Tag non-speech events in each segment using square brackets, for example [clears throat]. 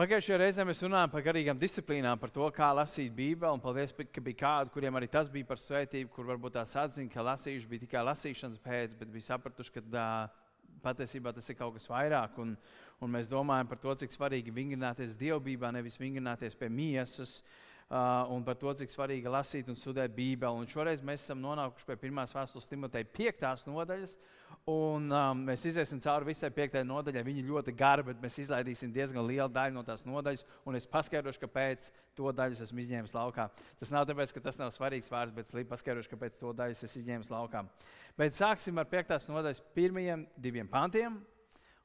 Pagājušajā reizē mēs runājām par garīgām disciplīnām, par to, kā lasīt Bībeli. Paldies, ka bija kādi, kuriem arī tas bija par svētību, kur varbūt tās atzina, ka lasījuši bija tikai lasīšanas pēc, bet bija sapratuši, ka uh, patiesībā tas ir kaut kas vairāk. Un, un mēs domājam par to, cik svarīgi vingrināties dievbijā, nevis vingrināties pie miesas. Uh, un par to, cik svarīgi lasīt un studēt Bībeli. Un šoreiz mēs esam nonākuši pie pirmās vēstules Timoteja piektās nodaļas. Un, um, mēs iesim cauri visai piektajai nodaļai. Viņa ļoti gara, bet mēs izlaidīsim diezgan lielu daļu no tās nodaļas. Un es paskaidrošu, kāpēc to daļu esmu izņēmis laukā. Tas nav tāpēc, ka tas nav svarīgs vārds, bet es paskaidrošu, kāpēc to daļu es izņēmu laukā. Bet sāksim ar piektās nodaļas pirmajiem diviem pantiem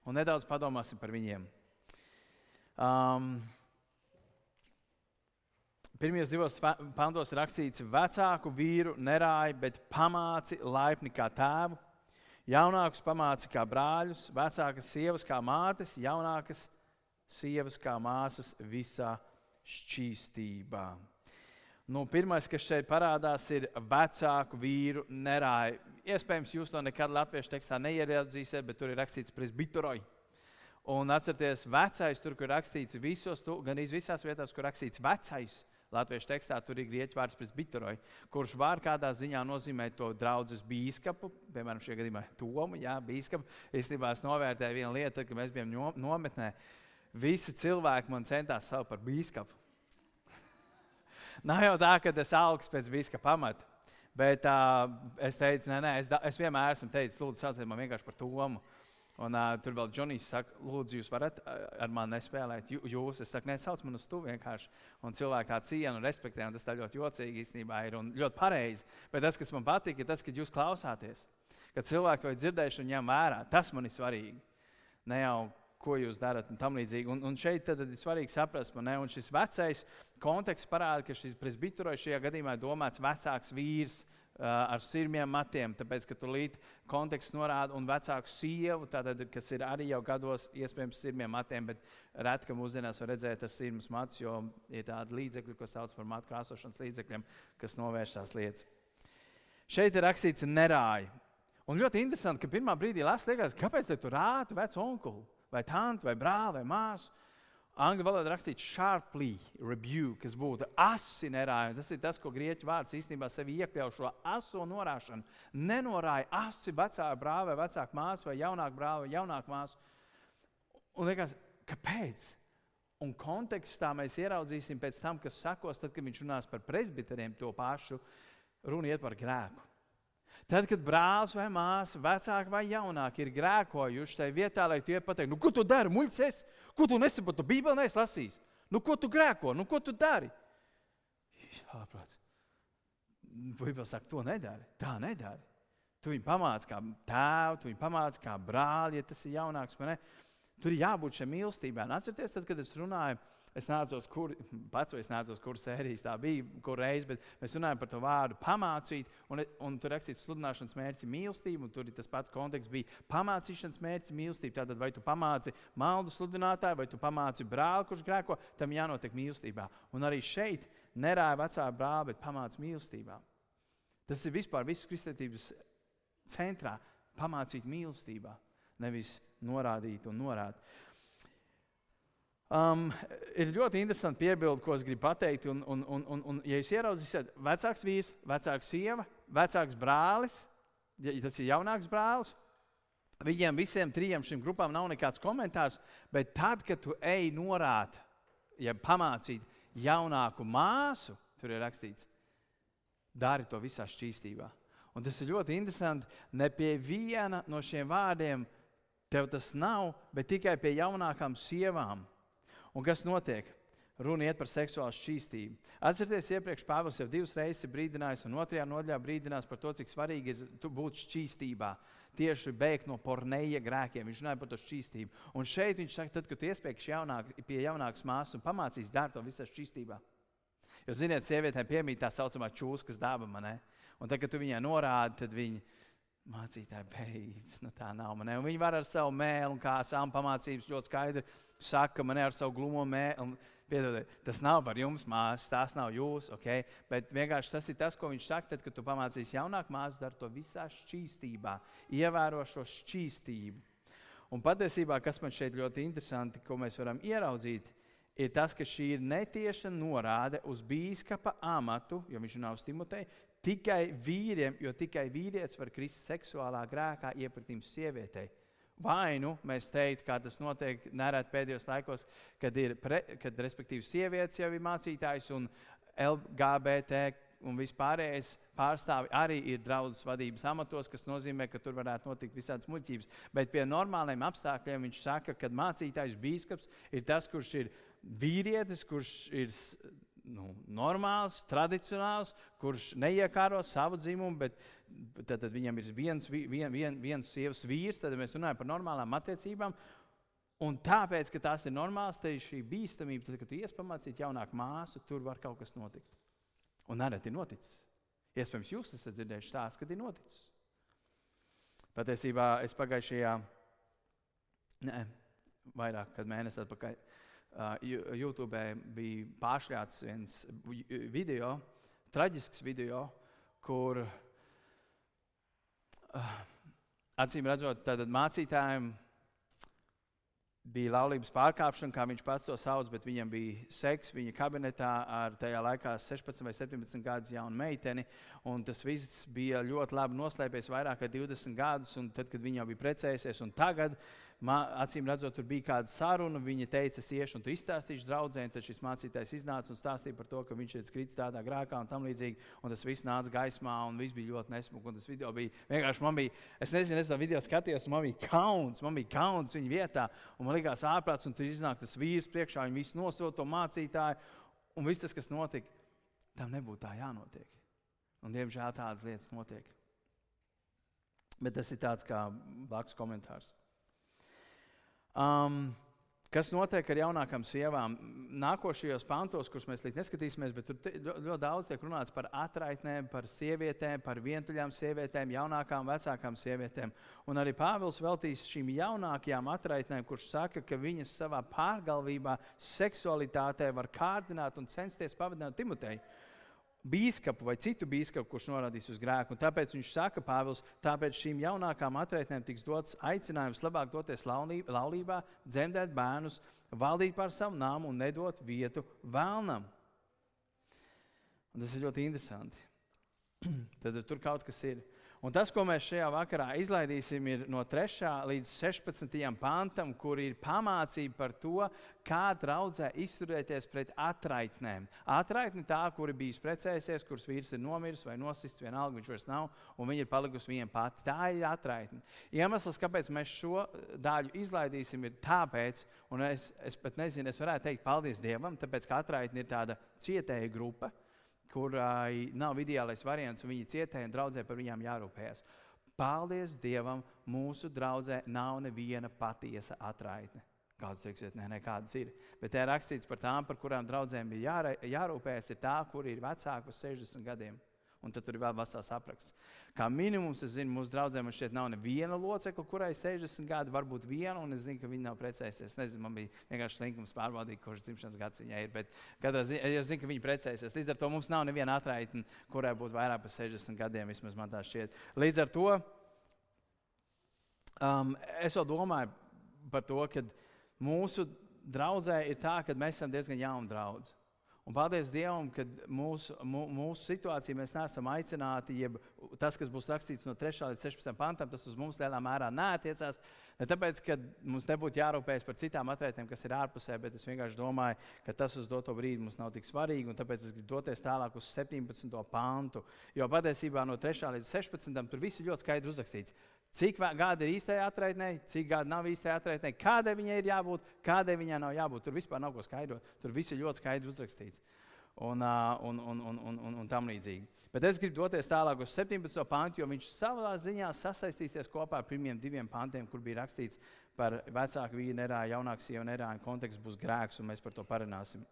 un nedaudz padomāsim par viņiem. Um, Pirmajos divos pantos rakstīts, vecāku vīru nerāja, bet pamāci laipni kā tēvu, jaunākus pamāci kā brāļus, vecākas sievas kā mātes, jaunākas sievas kā māsas visā šķīstībā. Nu, pirmais, kas šeit parādās, ir vecāku vīru nerāja. Iespējams, jūs to nekad latviešu tekstā neieradzīsiet, bet tur ir rakstīts presbiteroji. Un atcerieties, vecais tur, kur rakstīts visos, gan visās vietās, kur rakstīts vecais, Latviešu tekstā tur ir grieķu vārds presbiteroja, kurš var kādā ziņā nozīmēt to draugu biskupu, piemēram, šajā gadījumā Tomu. Jā, biskupu. Īstenībā es novērtēju vienu lietu, kad mēs bijām nometnē. Visi cilvēki man centās saukt par biskupu. [laughs] Nav jau tā, ka es augstu pēc biskupa pamata. Bet uh, es teicu, nē, nē, es, da, es vienmēr esmu teicis, lūdzu, sauciet man vienkārši par Tomu. Un, uh, tur vēl Džonijs saka, lūdzu, jūs varat ar mani nespēlēt. Jūs, es saku, nesauc man uz to vienkārši. Un cilvēki tā cienu un respektē, un tas tā ļoti jocīgi īstenībā ir un ļoti pareizi. Bet tas, kas man patīk, ir tas, ka jūs klausāties. Kad cilvēki to ir dzirdējuši un ņem vērā, tas man ir svarīgi. Ne jau ko jūs darat un tam līdzīgi. Un, un šeit tad ir svarīgi saprast, man, ne? un šis vecais konteksts parāda, ka šis presbiterojas šajā gadījumā ir domāts vecāks vīrs ar sirmiem matiem, tāpēc, ka tur līdzi konteksts norāda, un vecāku sievu, tātad, kas ir arī jau gados, iespējams, sirmiem matiem, bet reti, ka mūsdienās var redzēt tas sirmas mats, jo ir tādi līdzekļi, ko sauc par matu krāsošanas līdzekļiem, kas novērš tās lietas. Šeit ir rakstīts nerāji. Un ļoti interesanti, ka pirmā brīdī liekas, kāpēc tu rāti vecu onkuli, vai tantu, vai brāli, vai māsu. Angļu valodā rakstīts sharply rebuke, kas būtu asi nerāja. Tas ir tas, ko grieķu vārds īstenībā sevi iekļauj šo aso norāšanu. Nenorāja asi vecāka brāļa, vai vecāka māsa, vai jaunāka brāļa, vai jaunāka māsa. Un liekas, kāpēc? Un kontekstā mēs ieraudzīsim pēc tam, kas sakos, tad, kad viņš runās par presbiteriem, to pašu runu iet par grēku. Tad, kad brālis vai māsa, vecāki vai jaunāki ir grēkojuši tajā vietā, lai tie pateiktu, nu, ko tu dari, muļķis, ko tu nesaproti, tu Bībeli neesi lasījis. Nu, ko tu grēko, nu, ko tu dari? Ārprāts. Bībeli saka, to nedari, tā nedari. Tu viņu pamāci kā tēvu, tu viņu pamāci kā brāli, ja tas ir jaunāks. Tur ir jābūt šai mīlestībai. Atcerieties, tad, kad es runāju Es nācos, kur, [laughs] pats es nācos, kur sērijas tā bija, kur reiz, bet mēs runājam par to vārdu pamācīt. Un, un tur rakstīts, sludināšanas mērķis ir mīlestība, un tur tas pats konteksts bija pamācīšanas mērķis ir mīlestība. Tātad, vai tu pamāci maldu sludinātāju, vai tu pamāci brāli, kurš grēko, tam jānotiek mīlestībā. Un arī šeit nerāja vecā brāli, bet pamāci mīlestībā. Tas ir vispār visas kristietības centrā - pamācīt mīlestībā, nevis norādīt un norādīt. Um, ir ļoti interesanti piebildi, ko es gribu pateikt. Un, un, un, un, un ja jūs ieraudzīsiet, vecāks vīrs, vecāks sieva, vecāks brālis, ja tas ir jaunāks brālis, viņiem visiem trijiem šīm grupām nav nekāds komentārs. Bet tad, kad tu ej norāt, ja pamācīt jaunāku māsu, tur ir rakstīts, dari to visā šķīstībā. Un tas ir ļoti interesanti. Ne pie viena no šiem vārdiem tev tas nav, bet tikai pie jaunākām sievām. Un kas notiek? Runa iet par seksuālu šķīstību. Atcerieties, iepriekš Pāvils jau divas reizes ir brīdinājis, un otrajā nodaļā brīdinās par to, cik svarīgi ir būt šķīstībā. Tieši beigt no porneja grēkiem. Viņš runāja par to šķīstību. Un šeit viņš saka, tad, kad iespējas jaunāk, pie jaunākas māsas un pamācīs darīt to visā šķīstībā. Jo, ziniet, sievietēm piemīt tā saucamā čūskas daba. Un tad, kad tu viņai norādi, tad viņa mācītāji beidz. Nu, tā nav man. Viņi var ar savu mēlu un kā sām pamācības ļoti skaidri saka, man ar savu glumo mēlu. Piedodiet, tas nav par jums, māsas, tās nav jūs, okay? bet vienkārši tas ir tas, ko viņš saka. Tad, kad tu pamācīsi jaunāku māsu, dari to visā šķīstībā, ievēro šo šķīstību. Un patiesībā, kas man šeit ļoti interesanti, ko mēs varam ieraudzīt, ir tas, ka šī ir netieša norāde uz biskupa amatu, jo viņš nav Timoteja, tikai vīriem, jo tikai vīrietis var krist seksuālā grēkā iepratīm sievietei. Vai nu mēs teiktu, kā tas notiek nereti pēdējos laikos, kad ir, pre, kad, sievietes jau ir mācītājs un LGBT un vispārējais pārstāvi arī ir draudzes vadības amatos, kas nozīmē, ka tur varētu notikt visādas muļķības. Bet pie normāliem apstākļiem viņš saka, ka mācītājs bīskaps ir tas, kurš ir vīrietis, kurš ir nu, normāls, tradicionāls, kurš neiekāro savu dzimumu, bet tad, tad viņam ir viens, vien, vien, viens sievas vīrs, tad mēs runājam par normālām attiecībām. Un tāpēc, ka tās ir normālas, tad šī bīstamība, tad, kad tu iespamācīt jaunāku māsu, tur var kaut kas notikt. Un nereti ir noticis. Iespējams, jūs esat dzirdējuši stāstu, kad ir noticis. Patiesībā es pagājušajā, nē, vairāk kā mēnesi atpakaļ, uh, YouTube bija pāršļāts viens video, traģisks video, kur uh, acīm redzot, mācītājiem bija laulības pārkāpšana, kā viņš pats to sauc, bet viņam bija seks viņa kabinetā ar tajā laikā 16 vai 17 gadus jaunu meiteni. Tas viss bija ļoti labi noslēpies vairāk kā 20 gadus, un tad, kad viņa jau bija precējusies, un tagad acīm redzot, tur bija kāda saruna. Viņa teica, es iešu un tu izstāstīšu draugiem. Tad šis mācītājs iznāca un stāstīja par to, ka viņš ir kritis tādā grēkā un tam līdzīgi. Un tas viss nāca gaismā un viss bija ļoti nesmuki. Tas video bija vienkārši man bija, es nezinu, es to video skatījos, man bija kauns, man bija kauns viņa vietā. Un man likās ārprāts, un tur iznāk tas vīrs priekšā, viņi visi nosauca to mācītāju. Un viss tas, kas notika, tam nebūtu tā jānotiek. Un, diemžēl tādas lietas notiek. Bet tas ir tāds kā blakus komentārs. Um, Kas notiek ar jaunākām sievām? Nākošajos pantos, kurus mēs līdz neskatīsimies, bet tur ļoti daudz tiek runāts par atraitnēm, par sievietēm, par vientuļām sievietēm, jaunākām, vecākām sievietēm. Un arī Pāvils veltīs šīm jaunākajām atraitnēm, kurš saka, ka viņas savā pārgalvībā, seksualitātē var kārdināt un censties pavadināt Timoteju bīskapu vai citu bīskapu, kurš norādīs uz grēku. Un tāpēc viņš saka, Pāvils, tāpēc šīm jaunākām atraitnēm tiks dots aicinājums labāk doties laulībā, dzemdēt bērnus, valdīt pār savu nāmu un nedot vietu vēlnam. Un tas ir ļoti interesanti. [clears throat] Tad tur kaut kas ir. Un tas, ko mēs šajā vakarā izlaidīsim, ir no 3. līdz 16. pantam, kur ir pamācība par to, kā draudzē izturēties pret atraitnēm. Atraitni tā, kuri bija precējusies, kuras vīrs ir nomiris vai nosists, vienalga viņš vairs nav, un viņa ir palikusi viena pati. Tā ir atraitne. Iemesls, kāpēc mēs šo daļu izlaidīsim, ir tāpēc, un es, es pat nezinu, es varētu teikt paldies Dievam, tāpēc ka atraitne ir tāda cietēja grupa kurai nav ideālais variants, un viņi cietēja un draudzē par viņām jārūpējas. Paldies Dievam, mūsu draudzē nav neviena patiesa atraitne. Kādas teiksiet, nē, nekādas ir. Bet te ir rakstīts par tām, par kurām draudzēm bija jārūpējas, ir tā, kur ir vecāki par 60 gadiem. Un tad tur ir vēl vesels apraksts. Kā minimums, es zinu, mūsu draugiem šeit nav neviena locekla, kurai ir 60 gadi, varbūt viena, un es zinu, ka viņa nav precējusies. Es nezinu, man bija vienkārši slinkums pārbaudīt, kurš dzimšanas gads viņai ir. Bet katrā ziņā es zinu, ka viņa precējusies. Līdz ar to mums nav neviena atraitne, kurai būtu vairāk par 60 gadiem, vismaz man tā šķiet. Līdz ar to um, es vēl domāju par to, ka mūsu draudzē ir tā, ka mēs esam diezgan jauni draugi. Un paldies Dievam, ka mūsu, mūsu situācija mēs neesam aicināti, jeb tas, kas būs rakstīts no 3. līdz 16. pantam, tas uz mums lielā mērā neatiecās. Ne tāpēc, ka mums nebūtu jārūpējas par citām atvērtēm, kas ir ārpusē, bet es vienkārši domāju, ka tas uz doto brīdi mums nav tik svarīgi. Tāpēc es gribu doties tālāk uz 17. pantu. Jo patiesībā no 3. līdz 16. tur viss ir ļoti skaidri uzrakstīts. Cik gadi ir īstajā atraitnē, cik gadi nav īstajā atraitnē, kādai viņai ir jābūt, kādai viņai nav jābūt. Tur vispār nav ko skaidrot. Tur viss ir ļoti skaidri uzrakstīts. Un, un, un, un, un, un, un tam līdzīgi. Bet es gribu doties tālāk uz 17. pantu, jo viņš savā ziņā sasaistīsies kopā ar pirmiem diviem pantiem, kur bija rakstīts par vecāku vīru nerāju, jaunāku sievu nerāju. Konteksts būs grēks, un mēs par to parunāsim.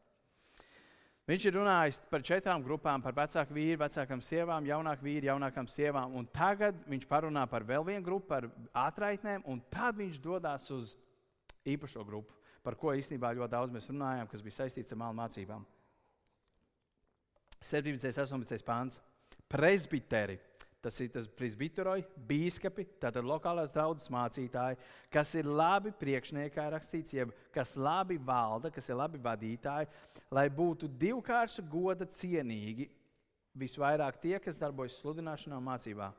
Viņš ir runājis par četrām grupām, par vecāku vīru, vecākām sievām, jaunāku vīru, jaunākām sievām. Un tagad viņš parunā par vēl vienu grupu, par atraitnēm, un tad viņš dodas uz īpašo grupu, par ko īstenībā ļoti daudz mēs runājām, kas bija saistīts ar mālu mācībām. 17. un 18. pāns. Presbiteri, Tas ir tas presbiteroji, biskupi, tātad lokālās draudzes mācītāji, kas ir labi priekšnieki, kā rakstīts, jeb kas labi valda, kas ir labi vadītāji, lai būtu divkārša goda cienīgi visvairāk tie, kas darbojas sludināšanā un mācībā.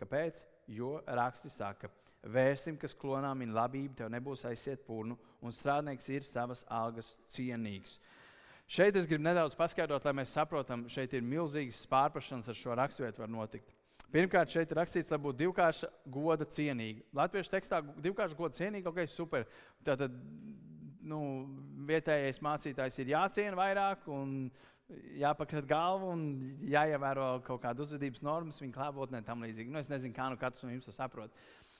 Kāpēc? Jo raksti saka, vērsim, kas klonām ir labība, tev nebūs aiziet purnu, un strādnieks ir savas algas cienīgs. Šeit es gribu nedaudz paskaidrot, lai mēs saprotam, šeit ir milzīgas pārprašanas ar šo raksturvietu var notikt. Pirmkārt, šeit ir rakstīts, lai būtu divkārša goda cienīga. Latviešu tekstā divkārša goda cienīga, ok, super. Tātad nu, vietējais mācītājs ir jāciena vairāk un jāpakrāt galvu un jāievēro kaut kāda uzvedības normas viņa klātbūtnē tam līdzīgi. Nu, es nezinu, kā nu katrs no jums to saprot.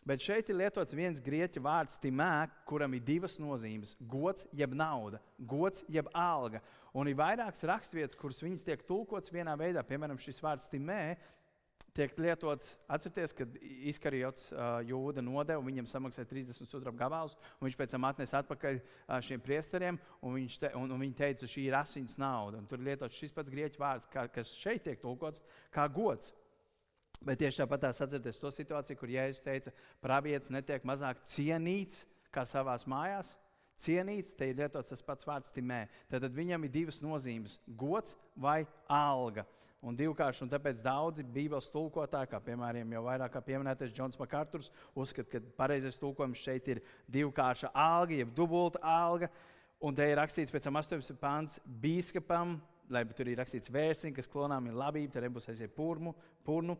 Bet šeit ir lietots viens grieķu vārds, timē, kuram ir divas nozīmes - gods jeb nauda, gods jeb alga. Un ir vairākas raksturvietas, kuras viņas tiek tulkotas vienā veidā. Piemēram, šis vārds timē tiek lietots. Atcerieties, kad izkarjots uh, jūda nodeva, viņam samaksāja 30 sudraba gabalus, un viņš pēc tam atnesa atpakaļ uh, šiem priesteriem, un, te, un, un viņi teica, šī ir asins nauda. Un tur lietots šis pats grieķu vārds, kā, kas šeit tiek tulkots kā gods. Bet tieši tāpat atcerieties to situāciju, kur Jēzus teica, pravietis netiek mazāk cienīts kā savās mājās. Cienīts, te ir lietots tas pats vārds timē. Tad viņam ir divas nozīmes - gods vai alga un divkārši. Un tāpēc daudzi Bībeles tulkotāji, kā piemēram jau vairāk pieminētais Džons Makārturs, uzskata, ka pareizais tulkojums šeit ir divkārša alga, jeb dubulta alga. Un te ir rakstīts pēc tam 18. pāns bīskapam, lai tur ir rakstīts vērsiņš, kas klonām ir labība, tad nebūs aiziet purmu, purnu.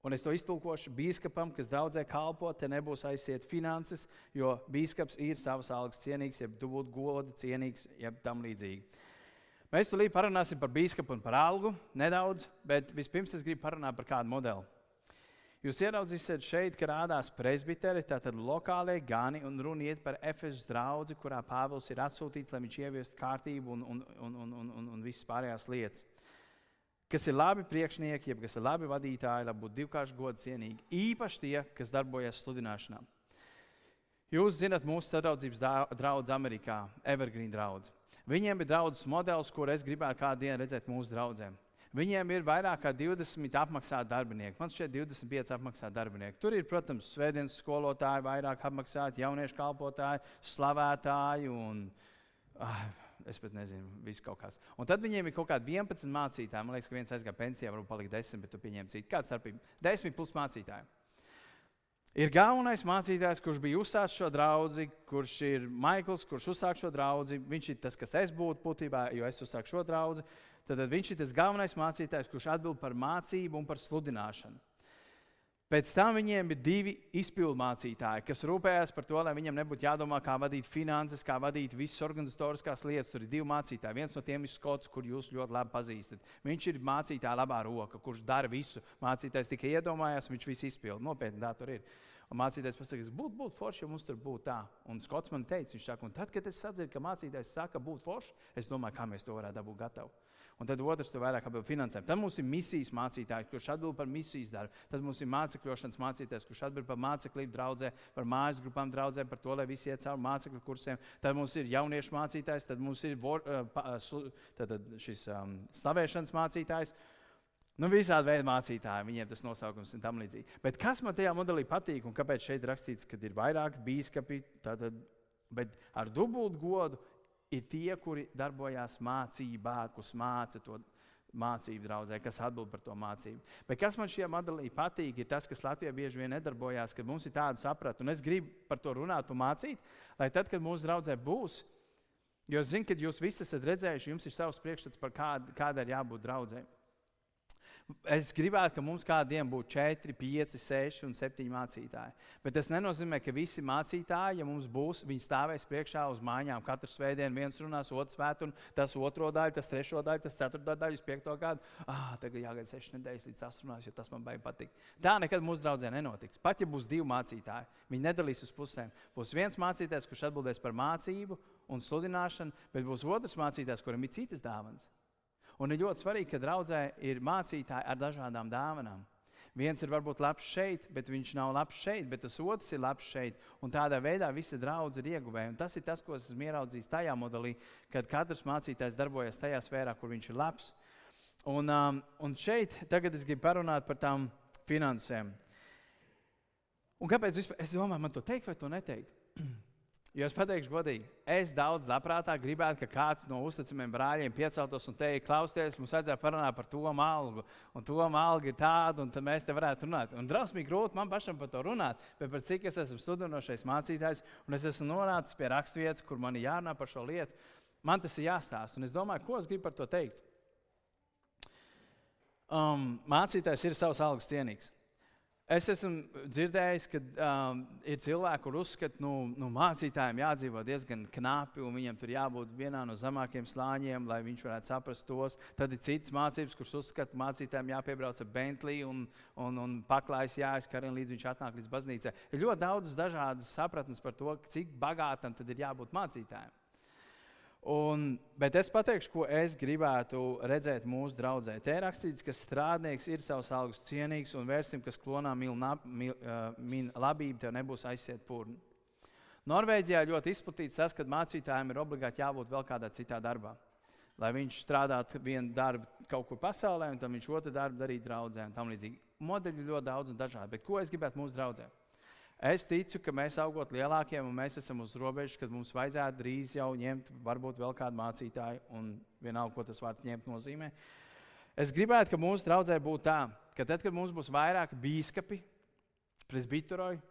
Un es to iztulkošu biskupam, kas daudzē kalpo, te nebūs aiziet finanses, jo biskups ir savas algas cienīgs, jeb dubult goda cienīgs, jeb tam līdzīgi. Mēs tulīt parunāsim par biskupu un par algu nedaudz, bet vispirms es gribu parunāt par kādu modeli. Jūs ieraudzīsiet šeit, ka rādās presbiteri, tātad lokālie gani, un runa iet par Efesas draugu, kurā Pāvils ir atsūtīts, lai viņš ieviestu kārtību un, un, un, un, un, un visas pārējās lietas. Kas ir labi priekšnieki, jeb kas ir labi vadītāji, lai būtu divkārši gods cienīgi. Īpaši tie, kas darbojas sludināšanā. Jūs zinat mūsu sadraudzības draugu Amerikā, Evergreen draugu. Viņiem ir draudzes modelis, kur es gribētu kādu dienu redzēt mūsu draugiem. Viņiem ir vairāk kā 20 apmaksāti darbinieki. Man šķiet, 25 apmaksāti darbinieki. Tur ir, protams, svētdienas skolotāji, vairāk apmaksāti jauniešu kalpotāji, slavētāji un ah, es pat nezinu, viss kaut kas. Un tad viņiem ir kaut kādi 11 mācītāji. Man liekas, ka viens aizgāja pensijā, varbūt palika 10, bet tu pieņem citu. Kāda starpība? 10 plus mācītāji. Ir galvenais mācītājs, kurš bija uzsācis šo draugu, kurš ir Maikls, kurš uzsāka šo draugu. Viņš ir tas, kas es būtu būtībā, jo es uzsāku šo draugu. Tad viņš ir tas galvenais mācītājs, kurš atbild par mācību un par sludināšanu. Pēc tam viņiem ir divi izpildu mācītāji, kas rūpējās par to, lai viņam nebūtu jādomā, kā vadīt finanses, kā vadīt visas organizatoriskās lietas. Tur ir divi mācītāji. Viens no tiem ir Skots, kur jūs ļoti labi pazīstat. Viņš ir mācītāja labā roka, kurš dara visu. Mācītājs tikai iedomājās, viņš visu izpilda. Nopietni tā tur ir. Un mācītājs pasakā, būtu būt forši, ja mums tur būtu tā. Un Skots man teica, viņš saka, un tad, kad es sadzirdu, ka mācītājs saka, būt forši, es domāju, kā mēs to varētu dabūt gatavu. Un tad otrs ir vairāk par finansēm. Tad mums ir misijas mācītājs, kurš atbild par misijas darbu. Tad mums ir mācekļošanas mācītājs, kurš atbild par māceklību draudzē, par mājas grupām draudzē, par to, lai visi iet cauri mācekļu kursiem. Tad mums ir jauniešu mācītājs, tad mums ir vor, uh, tad šis um, slavēšanas mācītājs. Nu, visādi veidi mācītāji, viņiem tas nosaukums ir tam līdzīgi. Bet kas man tajā modelī patīk un kāpēc šeit rakstīts, ka ir vairāk biskupi, bet ar dubultu godu ir tie, kuri darbojās mācībā, kas māca to mācību draudzē, kas atbild par to mācību. Bet kas man šajā modelī patīk, ir tas, kas Latvijā bieži vien nedarbojās, ka mums ir tāda saprata, un es gribu par to runāt un mācīt, lai tad, kad mūsu draudzē būs, jo es zinu, ka jūs visi esat redzējuši, jums ir savs priekšstats par kādu, kādai ir jābūt draudzēji. Es gribētu, ka mums kādiem būtu 4, 5, 6 un 7 mācītāji. Bet tas nenozīmē, ka visi mācītāji, ja mums būs, viņi stāvēs priekšā uz mājām. Katru svētdienu viens runās, otrs svētdienu, tas otro daļu, tas trešo daļu, tas ceturto daļu, uz piekto gadu. Ah, tagad jāgaida 6 nedēļas līdz tas runās, jo tas man baigi patīk. Tā nekad mūsu draudzē nenotiks. Pat ja būs divi mācītāji, viņi nedalīs uz pusēm. Būs viens mācītājs, kurš atbildēs par mācību un sludināšanu, bet būs otrs mācītājs, kuram ir citas dāvanas. Un ir ļoti svarīgi, ka draudzē ir mācītāji ar dažādām dāvanām. Viens ir varbūt labs šeit, bet viņš nav labs šeit, bet tas otrs ir labs šeit. Un tādā veidā visa draudzene ir ieguvēja. Un tas ir tas, ko es esmu ieraudzījis tajā modelī, kad katrs mācītājs darbojas tajā sfērā, kur viņš ir labs. Un, um, un šeit tagad es gribu parunāt par tām finansēm. Un kāpēc vispār? es domāju, man to teikt vai to neteikt? [clears throat] Jo es pateikšu, godīgi, es daudz labprātāk gribētu, ka kāds no uzticamiem brāļiem pieceltos un teikt, klausieties, mums vajadzēja parunāt par to algu, un to algu ir tāda, un tad mēs te varētu runāt. Un drausmīgi grūti man pašam par to runāt, bet par cik es esmu studinošais mācītājs, un es esmu nonācis pie raksturvietas, kur man ir jārunā par šo lietu, man tas ir jāstāsta. Un es domāju, ko es gribu par to teikt. Um, mācītājs ir savs algas cienīgs. Es esmu dzirdējis, ka um, ir cilvēki, kur uzskata, ka nu, nu, mācītājiem jādzīvo diezgan knapi, un viņam tur jābūt vienā no zemākajiem slāņiem, lai viņš varētu saprast tos. Tad ir citas mācības, kuras uzskata, ka mācītājiem jāpiebrauc ar Bentley un, un, un paklājas jāizkarina līdz viņš atnāk līdz baznīcai. Ir ļoti daudz dažādas sapratnes par to, cik bagātam tad ir jābūt mācītājiem. Un, bet es pateikšu, ko es gribētu redzēt mūsu draudzē. Te ir rakstīts, ka strādnieks ir savs algas cienīgs un vērsim, kas klonā mīl, mīl, min labību, tev nebūs aiziet pūrni. Norvēģijā ļoti izplatīts tas, ka mācītājiem ir obligāti jābūt vēl kādā citā darbā. Lai viņš strādātu vienu darbu kaut kur pasaulē, un tad viņš otru darbu darītu draudzē. Modeļi ir ļoti daudz un dažādi. Bet ko es gribētu mūsu draudzē? Es ticu, ka mēs augot lielākiem, un mēs esam uz robežas, kad mums vajadzētu drīz jau ņemt, varbūt vēl kādu mācītāju, un vienalga, ko tas vārds ņemt nozīmē. Es gribētu, ka mūsu draudzē būtu tā, ka tad, kad mums būs vairāk biskupi, presbiteroji,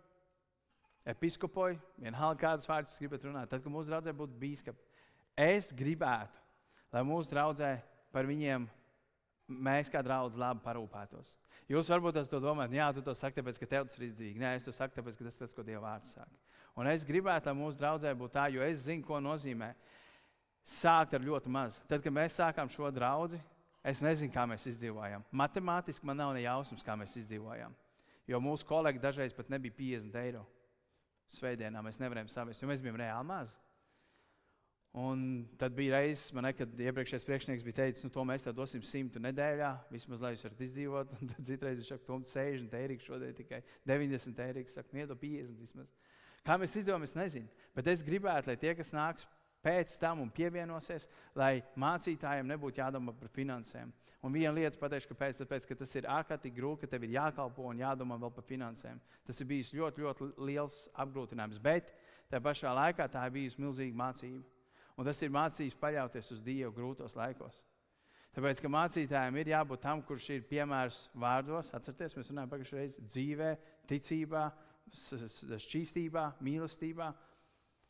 episkopoji, vienalga kādas vārdas gribat runāt, tad, kad mūsu draudzē būtu biskupi, es gribētu, lai mūsu draudzē par viņiem mēs kā draugi labi parūpētos. Jūs varbūt to domājat, jā, tu to saki, tāpēc, ka tev tas ir izdevīgi. Nē, es to saku, tāpēc, ka tas ir tas, ko Dieva vārds saka. Un es gribētu, lai mūsu draudzē būtu tā, jo es zinu, ko nozīmē sākt ar ļoti maz. Tad, kad mēs sākām šo draugu, es nezinu, kā mēs izdzīvojām. Matemātiski man nav ne jausmas, kā mēs izdzīvojām. Jo mūsu kolēģi dažreiz pat nebija 50 eiro. Svētdienā mēs nevarējām savest, jo mēs bijām reāli mazi. Un tad bija reizes, man, kad iepriekšējais priekšnieks bija teicis, nu, to mēs tev dosim simtu nedēļā, vismaz lai jūs varat izdzīvot. [laughs] Un tad citreiz viņš saka, tom 60 eiro, šodien tikai 90 eiro, saka, niedod 50 vismaz. Kā mēs izdevām, es nezinu. Bet es gribētu, lai tie, kas nāks pēc tam un pievienosies, lai mācītājiem nebūtu jādomā par finansēm. Un viena lieta pateikšu, kāpēc. Tāpēc, ka tas ir ārkārtīgi grūti, ka tev ir jākalpo un jādomā vēl par finansēm. Tas ir bijis ļoti, ļoti liels apgrūtinājums. Bet tajā pašā laikā tā ir bijusi milzīga mācība. Un tas ir mācījis paļauties uz Dievu grūtos laikos. Tāpēc, ka mācītājiem ir jābūt tam, kurš ir piemērs vārdos, atcerieties, mēs runājam pagājušajā reizē, dzīvē, ticībā, šķīstībā, mīlestībā.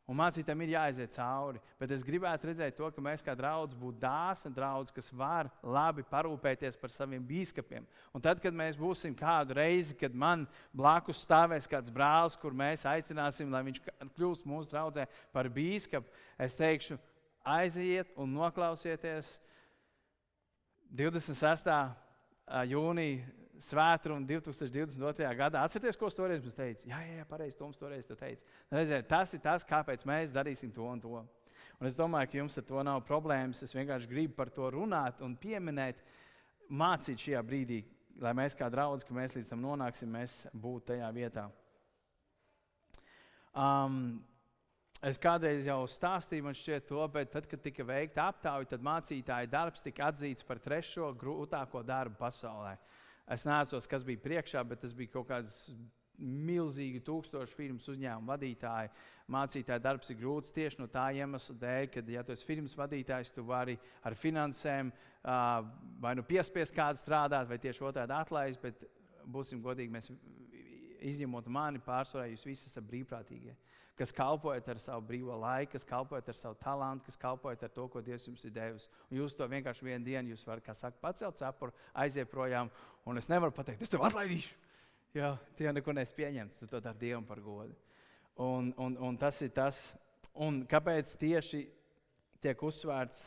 Un mācītājiem ir jāaiziet cauri. Bet es gribētu redzēt to, ka mēs kā draugi būtu dāsni draugi, kas var labi parūpēties par saviem biskupiem. Un tad, kad mēs būsim kādu reizi, kad man blakus stāvēs kāds brālis, kur mēs aicināsim, lai viņš kļūst mūsu draudzē par biskupu, es teikšu, aiziet un noklausieties 26. jūnija svētkrunu 2022. gadā. Atcerieties, ko toreiz teicu? Jā, jā, jā pareizi, Toms toreiz te teica. Redziet, tas ir tas, kāpēc mēs darīsim to un to. Un es domāju, ka jums ar to nav problēmas. Es vienkārši gribu par to runāt un pieminēt, mācīt šajā brīdī, lai mēs kā draugi, ka mēs līdz tam nonāksim, mēs būtu tajā vietā. Um, Es kādreiz jau stāstīju, man šķiet, to, bet tad, kad tika veikta aptauja, tad mācītāja darbs tika atzīts par trešo grūtāko darbu pasaulē. Es neatceros, kas bija priekšā, bet tas bija kaut kāds milzīgi tūkstošu firmas uzņēmumu vadītāji. Mācītāja darbs ir grūts tieši no tā iemesla dēļ, ka, ja tu esi firmas vadītājs, tu vari ar finansēm vai nu piespiest kādu strādāt, vai tieši otrādi atlaist, bet būsim godīgi, mēs izņemot mani, pārsvarā jūs visi esat brīvprātīgie kas kalpojat ar savu brīvo laiku, kas kalpojat ar savu talantu, kas kalpojat ar to, ko Dievs jums ir devis. Un jūs to vienkārši vienā dienā varat, kā saka, pacelt cepuri, aiziet projām. Un es nevaru pateikt, es tev atlaidīšu. Jā, tie neko nes pieņemts, tu to dari Dievam par godu. Un, un, un tas ir tas, un kāpēc tieši tiek uzsvērts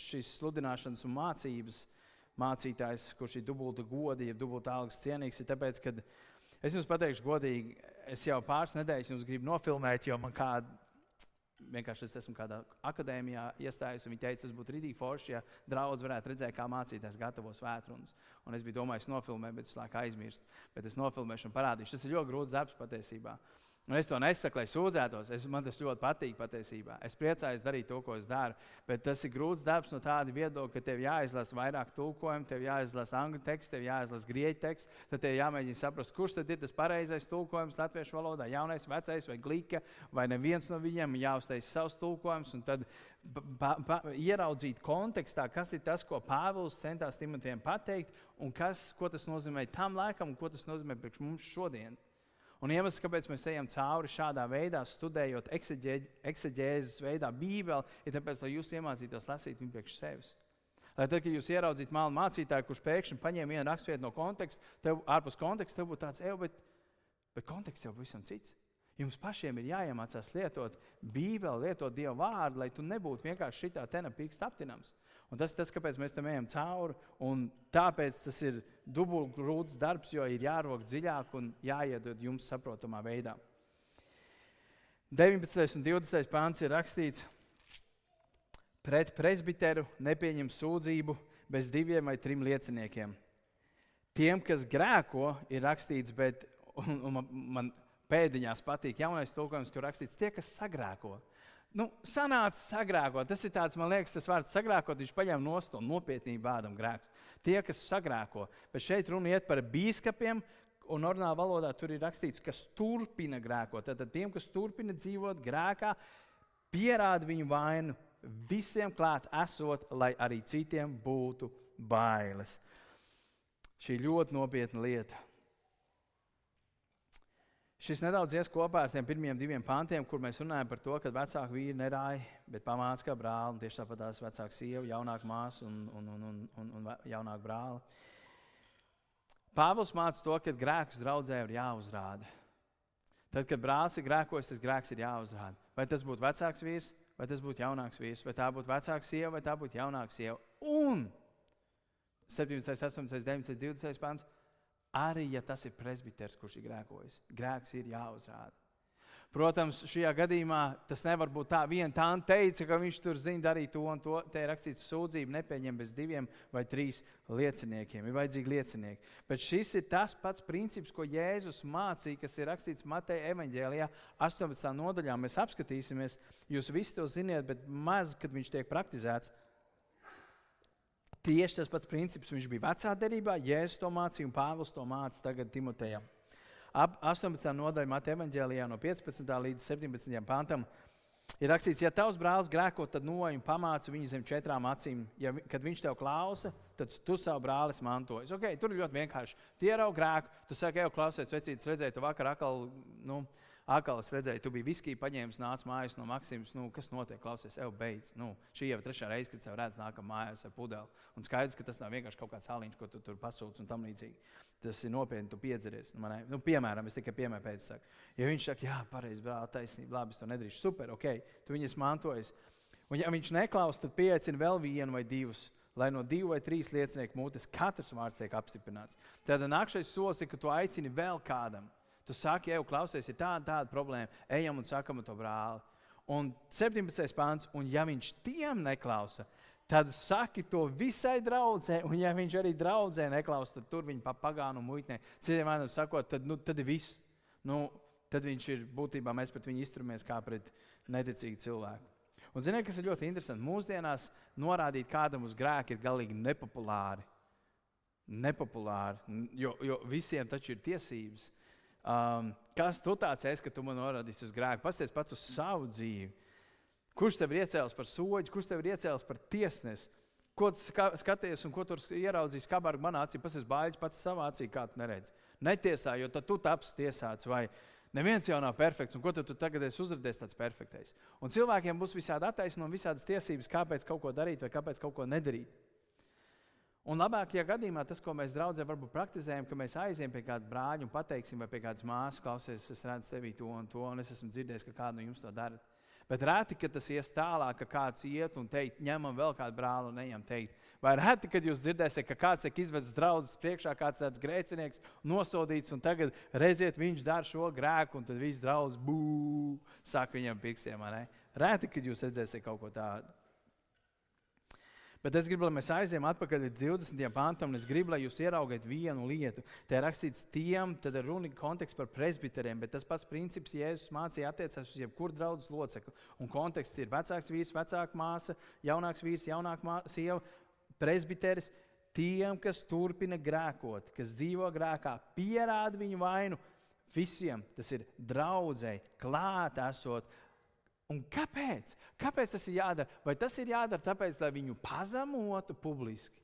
šīs sludināšanas un mācības mācītājs, kurš ir dubulta goda, jeb dubulta algas cienīgs, ir tāpēc, ka es jums pateikšu godīgi, es jau pāris nedēļas jums gribu nofilmēt, jo man kāda. Vienkārši es esmu kādā akadēmijā iestājies, un viņi teica, tas būtu rītīgi forši, ja draugs varētu redzēt, kā mācīties gatavos vētrunas. Un es biju domājis, nofilmēt, bet es laikā aizmirstu. Bet es nofilmēšu un parādīšu. Tas ir ļoti grūts darbs patiesībā. Un es to nesaku, lai sūdzētos. Es, man tas ļoti patīk patiesībā. Es priecājos darīt to, ko es daru. Bet tas ir grūts darbs no tāda viedokļa, ka tev jāizlasa vairāk tulkojumu, tev jāizlasa angļu teksts, tev jāizlasa grieķu teksts. Tad tev jāmēģina saprast, kurš tad ir tas pareizais tulkojums latviešu valodā. Jaunais, vecais vai glīka, vai neviens no viņiem jāuztais savs tulkojums. Un tad pa, pa, ieraudzīt kontekstā, kas ir tas, ko Pāvils centās Timotejam pateikt, un kas, ko tas nozīmē tam laikam, un ko tas nozīmē priekš mums šodien. Un iemesls, kāpēc mēs ejam cauri šādā veidā, studējot eksegēzes veidā Bībeli, ir tāpēc, lai jūs iemācītos lasīt viņu priekš sevis. Lai tad, kad jūs ieraudzītu mālu mācītāju, kurš pēkšņi paņem vienu raksturvietu no konteksta, tev ārpus konteksta, tev būtu tāds, ej, bet, bet konteksts jau pavisam cits. Jums pašiem ir jāiemācās lietot Bībeli, lietot Dieva vārdu, lai tu nebūtu vienkārši šitā tena pirksta aptinams. Un tas ir tas, kāpēc mēs tam ejam cauri. Tāpēc tas ir dubultgrūts darbs, jo ir jārok dziļāk un jāiedod jums saprotamā veidā. 19. un 20. pāns ir rakstīts, pret presbiteru nepieņem sūdzību bez diviem vai trim lieciniekiem. Tiem, kas grēko, ir rakstīts, bet un, un man pēdiņās patīk jaunais tulkojums, kur rakstīts, tie, kas sagrēko nu, sanāca sagrēkot. Tas ir tāds, man liekas, tas vārds sagrēkot, viņš paņem no stūra nopietnību bādam grēkus. Tie, kas sagrēko, bet šeit runa iet par biskupiem. Un ornālā valodā tur ir rakstīts, kas turpina grēkot. Tad tiem, kas turpina dzīvot grēkā, pierāda viņu vainu visiem klāt esot, lai arī citiem būtu bailes. Šī ļoti nopietna lieta. Šis nedaudz ies kopā ar tiem pirmiem diviem pantiem, kur mēs runājam par to, ka vecāki vīri nerāja, bet pamāca kā brāli. Tieši tāpat tās vecāka sieva, jaunāka māsa un, un, un, un, un, un jaunāka brāli. Pāvils māca to, ka grēks draudzē ir jāuzrāda. Tad, kad brālis ir grēkojis, tas grēks ir jāuzrāda. Vai tas būtu vecāks vīrs, vai tas būtu jaunāks vīrs, vai tā būtu vecāka sieva, vai tā būtu jaunāka sieva. Un 17, 18, 19, 20 pants Arī ja tas ir presbiteris, kurš ir grēkojis, grēks ir jāuzrāda. Protams, šajā gadījumā tas nevar būt tā, viena tā teica, ka viņš tur zina darīt to un to. Te ir rakstīts, sūdzību nepieņem bez diviem vai trīs lieciniekiem. Ir vajadzīgi liecinieki. Bet šis ir tas pats princips, ko Jēzus mācīja, kas ir rakstīts Mateja evaņģēlijā, 18. nodaļā. Mēs apskatīsimies, jūs visi to ziniet, bet maz, kad viņš tiek praktizēts. Tieši tas pats princips viņš bija vecā derībā, Jēzus to mācīja un Pāvils to māca tagad Timotejam. Ap 18. nodaļā Mateja evanģēlijā no 15. līdz 17. pantam ir rakstīts, ja tavs brālis grēko, tad noej un pamāci viņu zem četrām acīm. Ja, kad viņš tev klausa, tad tu savu brāli mantoji. Okay, tur ir ļoti vienkārši. Tie ierauga grēku, tu saki, ej, klausies, vecītis, redzēji, tu vakar atkal. Nu, Akal es redzēju, tu biji viskiju paņēmis, nācis mājās no Maksimas. Nu, kas notiek? Klausies, jau beidz. Nu, šī jau ir trešā reize, kad tev redz, nākam mājās ar pudeli. Un skaidrs, ka tas nav vienkārši kaut kāds sāliņš, ko tu tur pasūti un tam līdzīgi. Tas ir nopietni, tu piedzeries. Nu, nu, piemēram, es tikai piemēru pēc saku. Ja viņš saka, jā, pareizi, brāl, taisnība, labi, es to nedrīkst. Super, ok, tu viņus mantojies. Un ja viņš neklaus, tad pieaicina vēl vienu vai divus lai no divu vai trīs liecinieku mutes katrs vārds tiek apstiprināts. Tad nākamais solis ir, ka tu aicini vēl kādam. Tu saki, ej, klausies, ir tāda, tāda problēma, ejam un sakam to brāli. Un 17. pāns, un ja viņš tiem neklausa, tad saki to visai draudzē, un ja viņš arī draudzē neklausa, tad tur viņa pa pagānu muitnē. Citiem vārdiem sakot, tad, nu, tad ir viss. Nu, tad viņš ir būtībā mēs pret viņu izturamies kā pret neticīgu cilvēku. Un ziniet, kas ir ļoti interesanti? Mūsdienās norādīt kādam uz grēku ir galīgi nepopulāri. Nepopulāri, jo, jo visiem taču ir tiesības. Um, kas tu tāds esi, ka tu man norādīsi uz grēku? Pasties pats uz savu dzīvi. Kurš tev ir iecēlis par soļu, kurš tev ir iecēlis par tiesnesi? Ko tu skaties un ko tur ieraudzīs kabarga manā acī? Pasties bāļķis pats savā acī, kā tu neredzi. Netiesā, jo tad tu taps tiesāts vai neviens jau nav perfekts. Un ko tu, tu tagad esi uzrādījis tāds perfektais? Un cilvēkiem būs visādi attaisnojumi, visādas tiesības, kāpēc kaut ko darīt vai kāpēc kaut ko nedarīt. Un labākajā gadījumā tas, ko mēs draudzē varbūt praktizējam, ka mēs aizējām pie kāda brāļa un pateiksim, vai pie kādas māsas, klausies, es redzu tevi to un to, un es esmu dzirdējis, ka kādu no jums to dara. Bet reti, kad tas ies tālāk, ka kāds iet un teikt, ņemam vēl kādu brāli un ejam teikt. Vai reti, kad jūs dzirdēsiet, ka kāds tiek izvedis draudzes priekšā, kāds tāds grēcinieks, nosodīts, un tagad redziet, viņš dara šo grēku, un tad viss draugs bū, saka viņam pirkstiem. Reti, kad jūs redzēsiet kaut ko tādu. Bet es gribu, lai mēs aizējām atpakaļ līdz 20. pantam, un es gribu, lai jūs ieraugat vienu lietu. Te ir rakstīts tiem, tad ir runa konteksts par presbiteriem, bet tas pats princips Jēzus mācīja attiecās uz jebkuru draugu locekli. Un konteksts ir vecāks vīrs, vecāka māsa, jaunāks vīrs, jaunāka sieva, presbiteris. Tiem, kas turpina grēkot, kas dzīvo grēkā, pierāda viņu vainu. Visiem tas ir draudzēji, klāt esot, Un kāpēc? Kāpēc tas ir jādara? Vai tas ir jādara tāpēc, lai viņu pazemotu publiski?